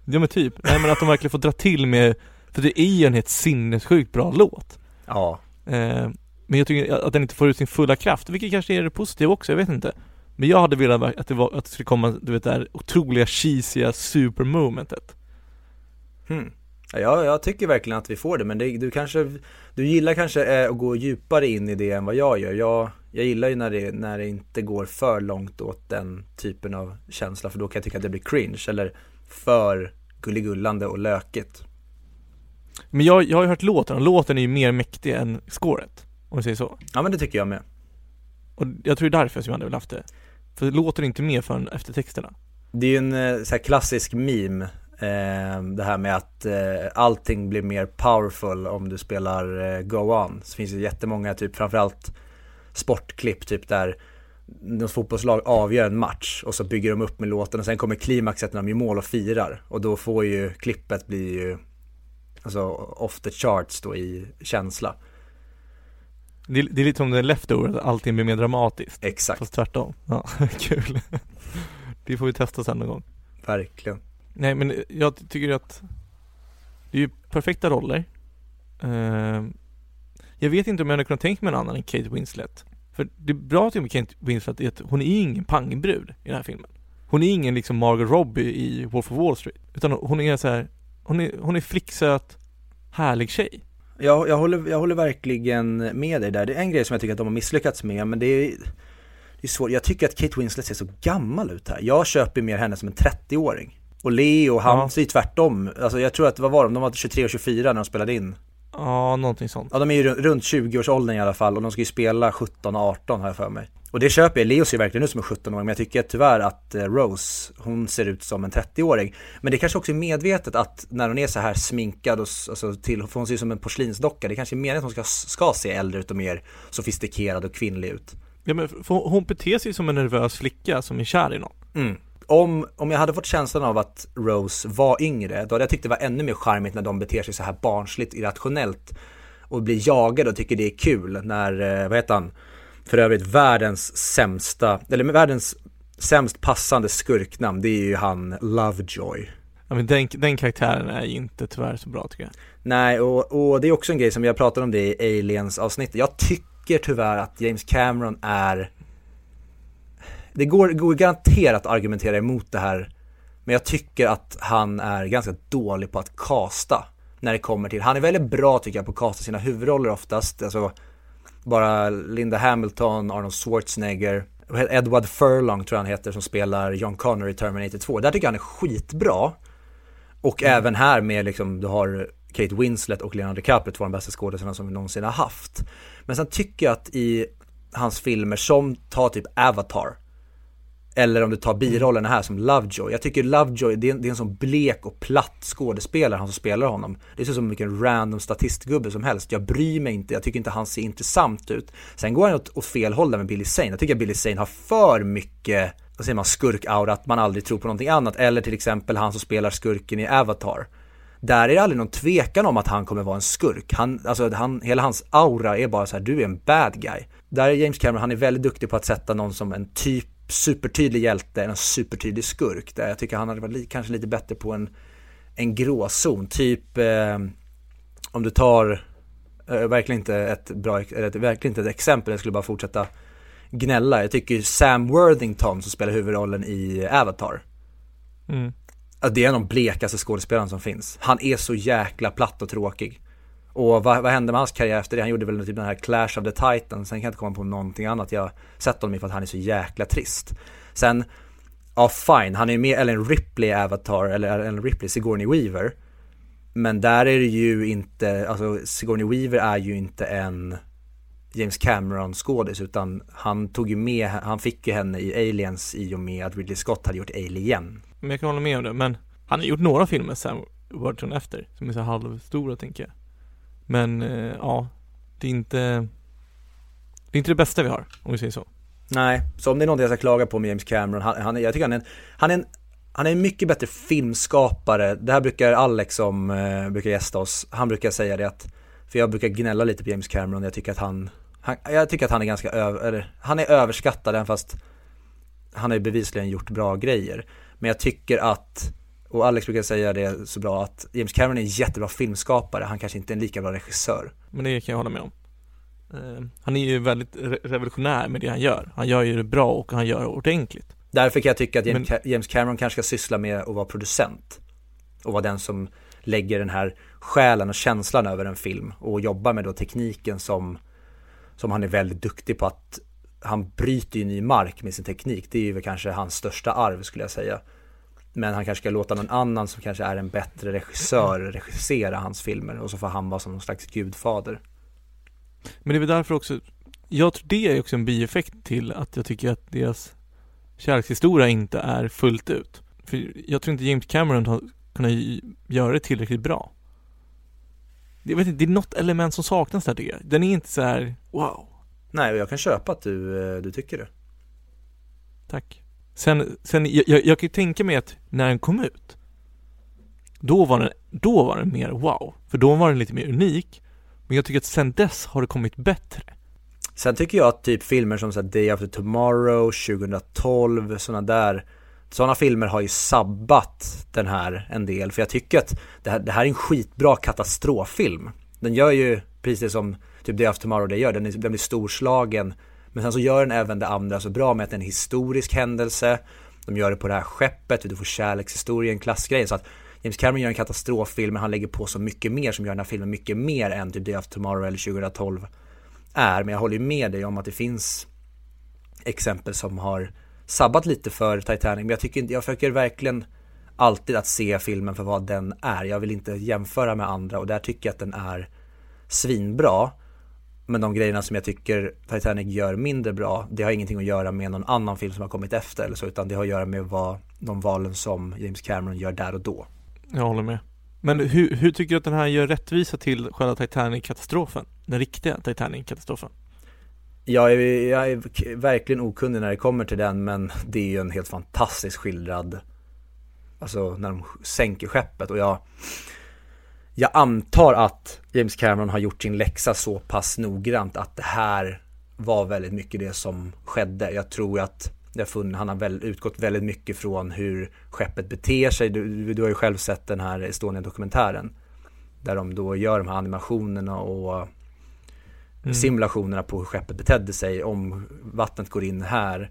Ja men typ, nej men att de verkligen får dra till med, för det är ju en helt sinnessjukt bra låt. Ja, Eh, men jag tycker att den inte får ut sin fulla kraft, vilket kanske är det positiva också, jag vet inte. Men jag hade velat att det, var, att det skulle komma, du vet det här otroliga cheesiga supermomentet. hmm. Ja jag, tycker verkligen att vi får det men det, du kanske, du gillar kanske eh, att gå djupare in i det än vad jag gör Jag, jag gillar ju när det, när det inte går för långt åt den typen av känsla för då kan jag tycka att det blir cringe eller för gulligullande och lökigt Men jag, jag har ju hört låten, och låten är ju mer mäktig än scoret. Om vi säger så. Ja men det tycker jag med Och jag tror det är därför som jag hade velat haft det. För låten är inte med förrän efter texterna. Det är ju en eh, så klassisk meme Det här med att eh, allting blir mer powerful om du spelar eh, Go On Så finns det jättemånga typ framförallt sportklipp typ där något fotbollslag avgör en match och så bygger de upp med låten och sen kommer klimaxet när de gör mål och firar och då får ju klippet bli ju Alltså off the charts då i känsla Det är, det är lite som den leftover, att allting blir mer dramatiskt. Exakt, Fast tvärtom. Ja, [LAUGHS] kul. Det får vi testa sen någon gång. verkligen Nej men jag tycker att det är ju perfekta roller. Eh, jag vet inte om jag hade kunnat tänka mig en annan än Kate Winslet. För det är bra till med Kate Winslet är att hon är ingen pangbrud i den här filmen. Hon är ingen liksom Margot Robbie i Wolf of Wall Street. Utan hon är så här, hon är, hon är flicksöt, härlig tjej. Jag, jag, håller, jag håller verkligen med dig där. Det är en grej som jag tycker att de har misslyckats med, men det är, det är svårt. Jag tycker att Kate Winslet ser så gammal ut här. Jag köper mer henne som en 30-åring. Och Leo, han Ja. ju tvärtom. Alltså jag tror att, vad var de? De var 23 och 24 när de spelade in. Ja, någonting sånt. Ja, de är ju runt 20-årsåldern i alla fall och de ska ju spela 17 och 18 har jag för mig. Och det köper jag, Leo ser verkligen ut som en 17-åring men jag tycker tyvärr att eh, Rose, hon ser ut som en 30-åring. Men det kanske också är medvetet att när hon är så här sminkad och alltså till, för hon ser ut som en porslinsdocka, det kanske är meningen att hon ska, ska se äldre ut och mer sofistikerad och kvinnlig ut. Ja men hon beter sig som en nervös flicka som är kär i någon. Mm. Om, om jag hade fått känslan av att Rose var yngre, då hade jag tyckt det var ännu mer charmigt när de beter sig så här barnsligt irrationellt och blir jagade och tycker det är kul när, eh, vad heter han, för övrigt världens sämsta, eller världens sämst passande skurknamn, det är ju han Lovejoy. Ja men den, den karaktären är ju inte tyvärr så bra tycker jag. Nej, och, och det är också en grej som har pratat om det i Aliens avsnittet. Jag tycker tyvärr att James Cameron är det går, går garanterat att argumentera emot det här, men jag tycker att han är ganska dålig på att kasta när det kommer till, han är väldigt bra tycker jag på att kasta sina huvudroller oftast, alltså bara Linda Hamilton, Arnold Schwarzenegger, Edward Furlong tror jag han heter som spelar John Connor i Terminator 2. Där tycker jag han är skitbra. Och mm. även här med liksom, du har Kate Winslet och Leonardo DiCaprio, två av de bästa skådespelarna som vi någonsin har haft. Men sen tycker jag att i hans filmer som tar typ Avatar, eller om du tar birollerna här som Lovejoy. Jag tycker Lovejoy, det är, en, det är en sån blek och platt skådespelare, han som spelar honom. Det ser ut som vilken random statistgubbe som helst. Jag bryr mig inte, jag tycker inte han ser intressant ut. Sen går han åt, åt fel håll där med Billy Zane. Jag tycker att Billy Zane har för mycket, vad säger man, skurk-aura, att man aldrig tror på någonting annat. Eller till exempel han som spelar skurken i Avatar. Där är det aldrig någon tvekan om att han kommer vara en skurk. Han, alltså han, hela hans aura är bara så här, du är en bad guy. Där är James Cameron, han är väldigt duktig på att sätta någon som en typ supertydlig hjälte en supertydlig skurk. Där jag tycker han hade varit kanske lite bättre på en, en gråzon. Typ eh, om du tar, eh, verkligen inte ett bra, eller verkligen inte ett exempel, jag skulle bara fortsätta gnälla. Jag tycker Sam Worthington som spelar huvudrollen i Avatar. Mm. Det är en av de blekaste skådespelarna som finns. Han är så jäkla platt och tråkig. Och vad, vad hände med hans karriär efter det? Han gjorde väl typ den här Clash of the Titans, sen kan jag inte komma på någonting annat jag sett honom i för att han är så jäkla trist. Sen, ja fine, han är ju med Ellen Ripley i Avatar, eller Ellen Ripley, Sigourney Weaver. Men där är det ju inte, alltså Sigourney Weaver är ju inte en James Cameron skådis utan han tog ju med, han fick ju henne i Aliens i och med att Ridley Scott hade gjort Alien. Men jag kan hålla med om det, men han har gjort några filmer sen Worthington efter, som är så halvstora tänker jag. Men eh, ja, det är inte Det är inte det bästa vi har, om vi säger så Nej, så om det är någonting jag ska klaga på med James Cameron, han, han jag tycker han är en, han är en han är en mycket bättre filmskapare. Det här brukar Alex som eh, brukar gästa oss, han brukar säga det att, för jag brukar gnälla lite på James Cameron, jag tycker att han, han jag tycker att han är ganska över, han är överskattad även fast han har ju bevisligen gjort bra grejer. Men jag tycker att och Alex brukar säga det så bra att James Cameron är en jättebra filmskapare, han kanske inte är en lika bra regissör. Men det kan jag hålla med om. Uh, han är ju väldigt re revolutionär med det han gör. Han gör ju det bra och han gör det ordentligt. Därför kan jag tycka att James, Men... James Cameron kanske ska syssla med att vara producent. Och vara den som lägger den här själen och känslan över en film och jobbar med då tekniken som, som han är väldigt duktig på att han bryter ju ny mark med sin teknik. Det är ju kanske hans största arv skulle jag säga. Men han kanske ska låta någon annan som kanske är en bättre regissör regissera hans filmer och så får han vara som någon slags gudfader. Men det är väl därför också, jag tror det är också en bieffekt till att jag tycker att deras kärlekshistoria inte är fullt ut. För jag tror inte James Cameron har kunnat göra det tillräckligt bra. Jag vet inte, det är något element som saknas där tycker jag. Den är inte så här, wow. Nej, och jag kan köpa att du, eh, du tycker det. Tack. Sen, sen jag, jag, jag kan ju tänka mig att när den kom ut då var den, då var den mer wow, för då var den lite mer unik. Men jag tycker att sen dess har det kommit bättre. Sen tycker jag att typ filmer som så Day After Tomorrow, 2012, sådana där Sådana filmer har ju sabbat den här en del, för jag tycker att det här, det här är en skitbra katastroffilm. Den gör ju precis det som typ Day After Tomorrow det gör, den, är, den blir storslagen men sen så gör den även det andra så bra med att det är en historisk händelse. De gör det på det här skeppet, du får kärlekshistorien, klassgrejen. Så att James Cameron gör en katastroffilm men han lägger på så mycket mer som gör den här filmen mycket mer än typ Day of Tomorrow eller 2012 är. Men jag håller ju med dig om att det finns exempel som har sabbat lite för Titanic. Men jag tycker inte, jag försöker verkligen alltid att se filmen för vad den är. Jag vill inte jämföra med andra och där tycker jag att den är svinbra. Men de grejerna som jag tycker Titanic gör mindre bra, det har ingenting att göra med någon annan film som har kommit efter eller så, utan det har att göra med vad de valen som James Cameron gör där och då. Jag håller med. Men hur, hur tycker du att den här gör rättvisa till själva Titanic-katastrofen? Den riktiga Titanic-katastrofen? Jag är, jag är verkligen okunnig när det kommer till den, men det är ju en helt fantastiskt skildrad, alltså när de sänker skeppet och jag jag antar att James Cameron har gjort sin läxa så pass noggrant att det här var väldigt mycket det som skedde. Jag tror att jag funnit, han har väl, utgått väldigt mycket från hur skeppet beter sig. Du, du har ju själv sett den här Estonia-dokumentären. Där de då gör de här animationerna och mm. simulationerna på hur skeppet betedde sig. Om vattnet går in här,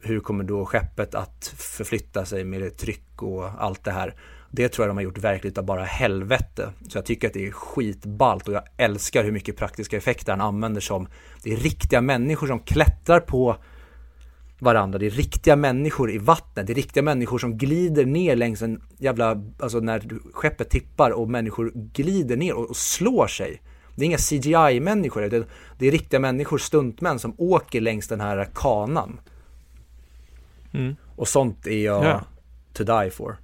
hur kommer då skeppet att förflytta sig med tryck och allt det här. Det tror jag de har gjort verkligt av bara helvete. Så jag tycker att det är skitballt och jag älskar hur mycket praktiska effekter han använder som det är riktiga människor som klättrar på varandra. Det är riktiga människor i vattnet. Det är riktiga människor som glider ner längs en jävla, alltså när skeppet tippar och människor glider ner och, slår sig. Det är inga CGI-människor, det, det är riktiga människor, stuntmän som åker längs den här kanan. Mm. Och sånt är jag ja. to die for.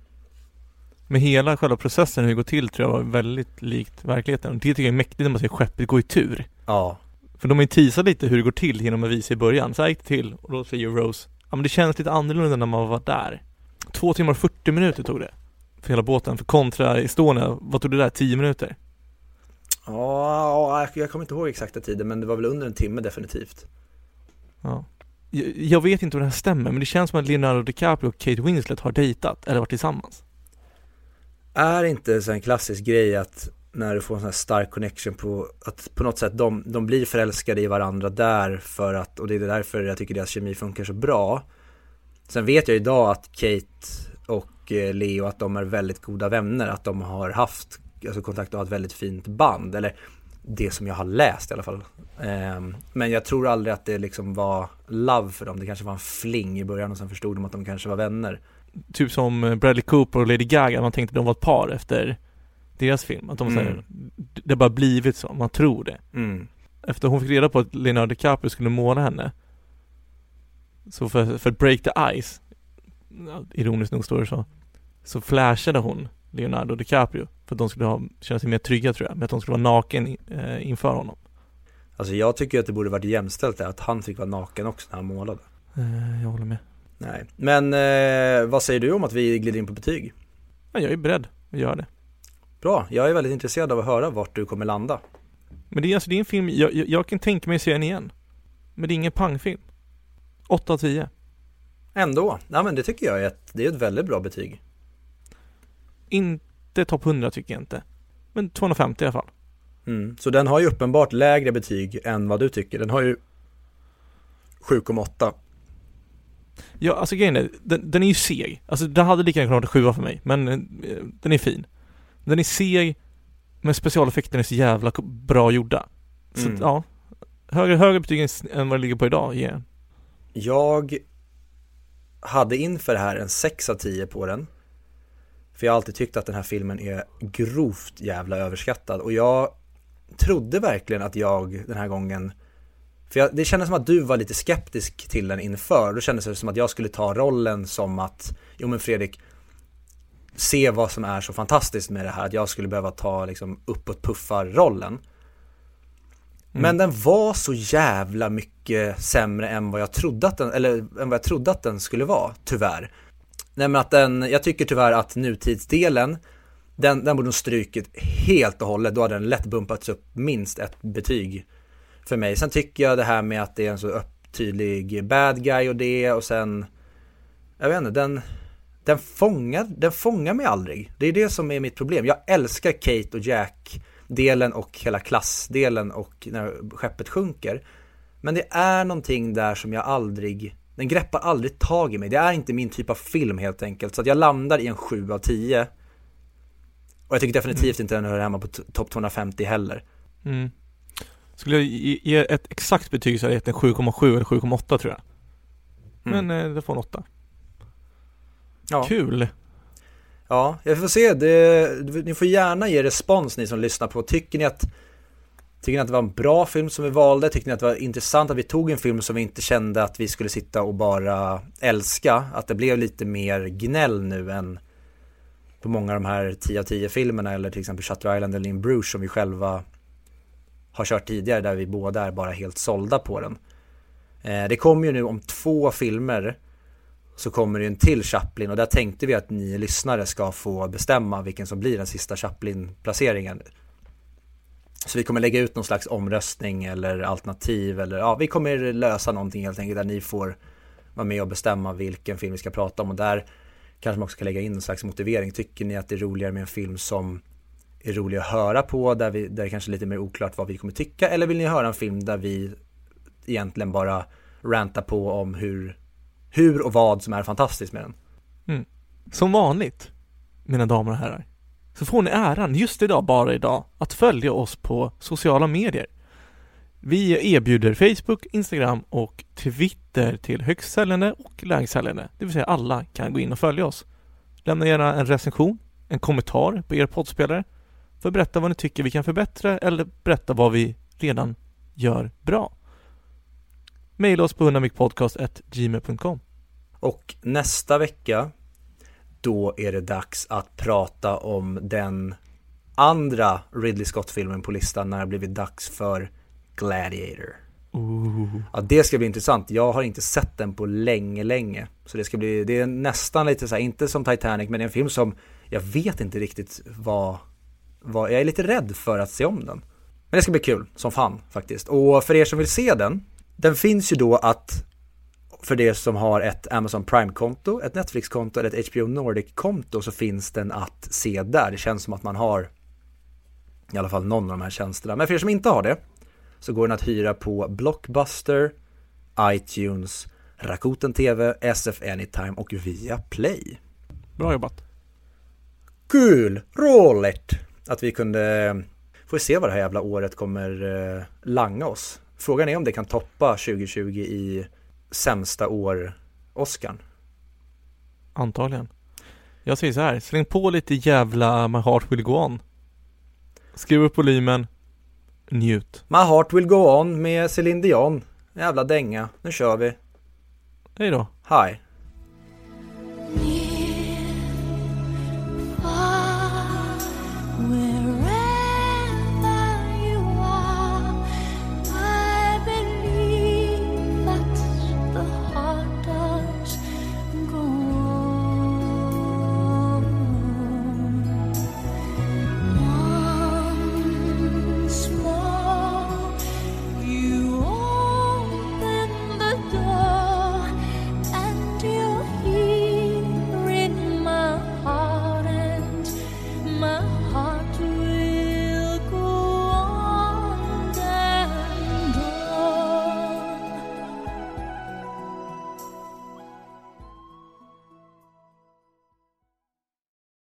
Men hela själva processen hur det går till tror jag var väldigt likt verkligheten. Och det tycker jag är mäktigt när man ser skeppet gå i tur. Ja. För de har ju teasat lite hur det går till genom att visa i början. Så här gick det till och då säger Rose, ja men det känns lite annorlunda när man var där. Två timmar och 40 minuter tog det. För hela båten. För kontra Estonia, vad tog det där? 10 minuter? Ja, jag kommer inte ihåg exakta tiden men det var väl under en timme definitivt. Ja. Jag vet inte om det här stämmer men det känns som att Leonardo DiCaprio och Kate Winslet har dejtat eller varit tillsammans. Är inte så en klassisk grej att när du får en sån här stark connection på att på något sätt de, de blir förälskade i varandra där för att, och det är därför jag tycker deras kemi funkar så bra. Sen vet jag idag att Kate och eh, Leo att de är väldigt goda vänner, att de har haft alltså kontakt och har ett väldigt fint band, eller det som jag har läst i alla fall. Ehm, men jag tror aldrig att det liksom var love för dem, det kanske var en fling i början och sen förstod de att de kanske var vänner typ som Bradley Cooper och Lady Gaga, man tänkte de var ett par efter deras film. Att de mm. säger, det har bara blivit så, man tror det. Mm. Efter hon fick reda på att Leonardo DiCaprio skulle måla henne, så för, för att break the ice, ironiskt nog står det så, så flashade hon Leonardo DiCaprio för att de skulle ha, känna sig mer trygga tror jag, med att de skulle vara naken eh, inför honom. Alltså jag tycker att det borde varit jämställt där, att han fick vara naken också när han målade. Eh, jag håller med. Nej, men eh, vad säger du om att vi glider in på betyg? Ja, jag är beredd att göra det. Bra, jag är väldigt intresserad av att höra vart du kommer landa. Men det är alltså, det är en film, jag, jag, jag kan tänka mig att se den igen. Men det är ingen pangfilm. 8 av 10. Ändå, ja men det tycker jag är ett, det är ett väldigt bra betyg. Inte topp 100 tycker jag inte. Men 250 i alla fall. Mm, så den har ju uppenbart lägre betyg än vad du tycker. Den har ju 7,8 Ja, alltså grejen är, den, den är ju seg. Alltså den hade lika gärna kunnat vara sjua för mig, men eh, den är fin. Den är seg, men specialeffekterna är så jävla bra gjorda. Så mm. ja, högre, högre betyg än vad det ligger på idag ger yeah. Jag hade inför det här en 6 av 10 på den. För jag har alltid tyckt att den här filmen är grovt jävla överskattad och jag trodde verkligen att jag den här gången för jag, det kändes som att du var lite skeptisk till den inför. Då kändes det som att jag skulle ta rollen som att, jo men Fredrik, se vad som är så fantastiskt med det här. Att jag skulle behöva ta liksom uppåt puffar-rollen. Mm. Men den var så jävla mycket sämre än vad jag trodde att den, eller än vad jag trodde att den skulle vara, tyvärr. Nej men att den, jag tycker tyvärr att nutidsdelen, den, den borde nog strykit helt och hållet. Då hade den lätt bumpats upp minst ett betyg för mig. Sen tycker jag det här med att det är en så tydlig bad guy och det och sen, jag vet inte, den, den fångar, den fångar mig aldrig. Det är det som är mitt problem. Jag älskar Kate och Jack delen och hela klassdelen och när skeppet sjunker. Men det är någonting där som jag aldrig, den greppar aldrig tag i mig. Det är inte min typ av film helt enkelt. Så att jag landar i en 7 av 10. Och jag tycker definitivt mm. inte den hör hemma på topp 250 heller. Mm. Skulle jag ge ett exakt betyg så hade jag gett en 7,7 eller 7,8 tror jag. Men mm. det får en 8. Ja. Kul! Ja, jag får se. Det, ni får gärna ge respons ni som lyssnar på. Tycker ni att Tycker ni att det var en bra film som vi valde? Tyckte ni att det var intressant att vi tog en film som vi inte kände att vi skulle sitta och bara älska? Att det blev lite mer gnäll nu än på många av de här 10 av 10 filmerna eller till exempel Shutter Island eller In Bruges som vi själva har kört tidigare där vi båda är bara helt sålda på den. Eh, det kommer ju nu om två filmer så kommer det en till Chaplin och där tänkte vi att ni lyssnare ska få bestämma vilken som blir den sista Chaplin-placeringen. Så vi kommer lägga ut någon slags omröstning eller alternativ eller ja, vi kommer lösa någonting helt enkelt där ni får vara med och bestämma vilken film vi ska prata om och där kanske man också kan lägga in någon slags motivering. Tycker ni att det är roligare med en film som är rolig att höra på där, vi, där det kanske är lite mer oklart vad vi kommer tycka eller vill ni höra en film där vi egentligen bara rantar på om hur, hur och vad som är fantastiskt med den. Mm. Som vanligt, mina damer och herrar, så får ni äran, just idag, bara idag, att följa oss på sociala medier. Vi erbjuder Facebook, Instagram och Twitter till högst säljande och lägst säljande, det vill säga alla kan gå in och följa oss. Lämna gärna en recension, en kommentar på er poddspelare för att berätta vad ni tycker vi kan förbättra eller berätta vad vi redan gör bra. Maila oss på hundamikpodcast.gmail.com Och nästa vecka, då är det dags att prata om den andra Ridley Scott-filmen på listan när det blivit dags för Gladiator. Ooh. Ja, det ska bli intressant. Jag har inte sett den på länge, länge. Så det ska bli, det är nästan lite så här, inte som Titanic, men det är en film som jag vet inte riktigt vad, vad, jag är lite rädd för att se om den. Men det ska bli kul, som fan faktiskt. Och för er som vill se den, den finns ju då att för er som har ett Amazon Prime-konto, ett Netflix-konto eller ett HBO Nordic-konto så finns den att se där. Det känns som att man har i alla fall någon av de här tjänsterna. Men för er som inte har det så går den att hyra på Blockbuster, iTunes, Rakuten TV, SF Anytime och via Play. Bra jobbat. Kul! Roligt! Att vi kunde, får se vad det här jävla året kommer eh, langa oss. Frågan är om det kan toppa 2020 i sämsta år Oscar. Antagligen. Jag säger så här, släng på lite jävla My Heart Will Go On. Skruva upp volymen, njut. My Heart Will Go On med Céline Dion. Jävla dänga. Nu kör vi. Hej då. Hi.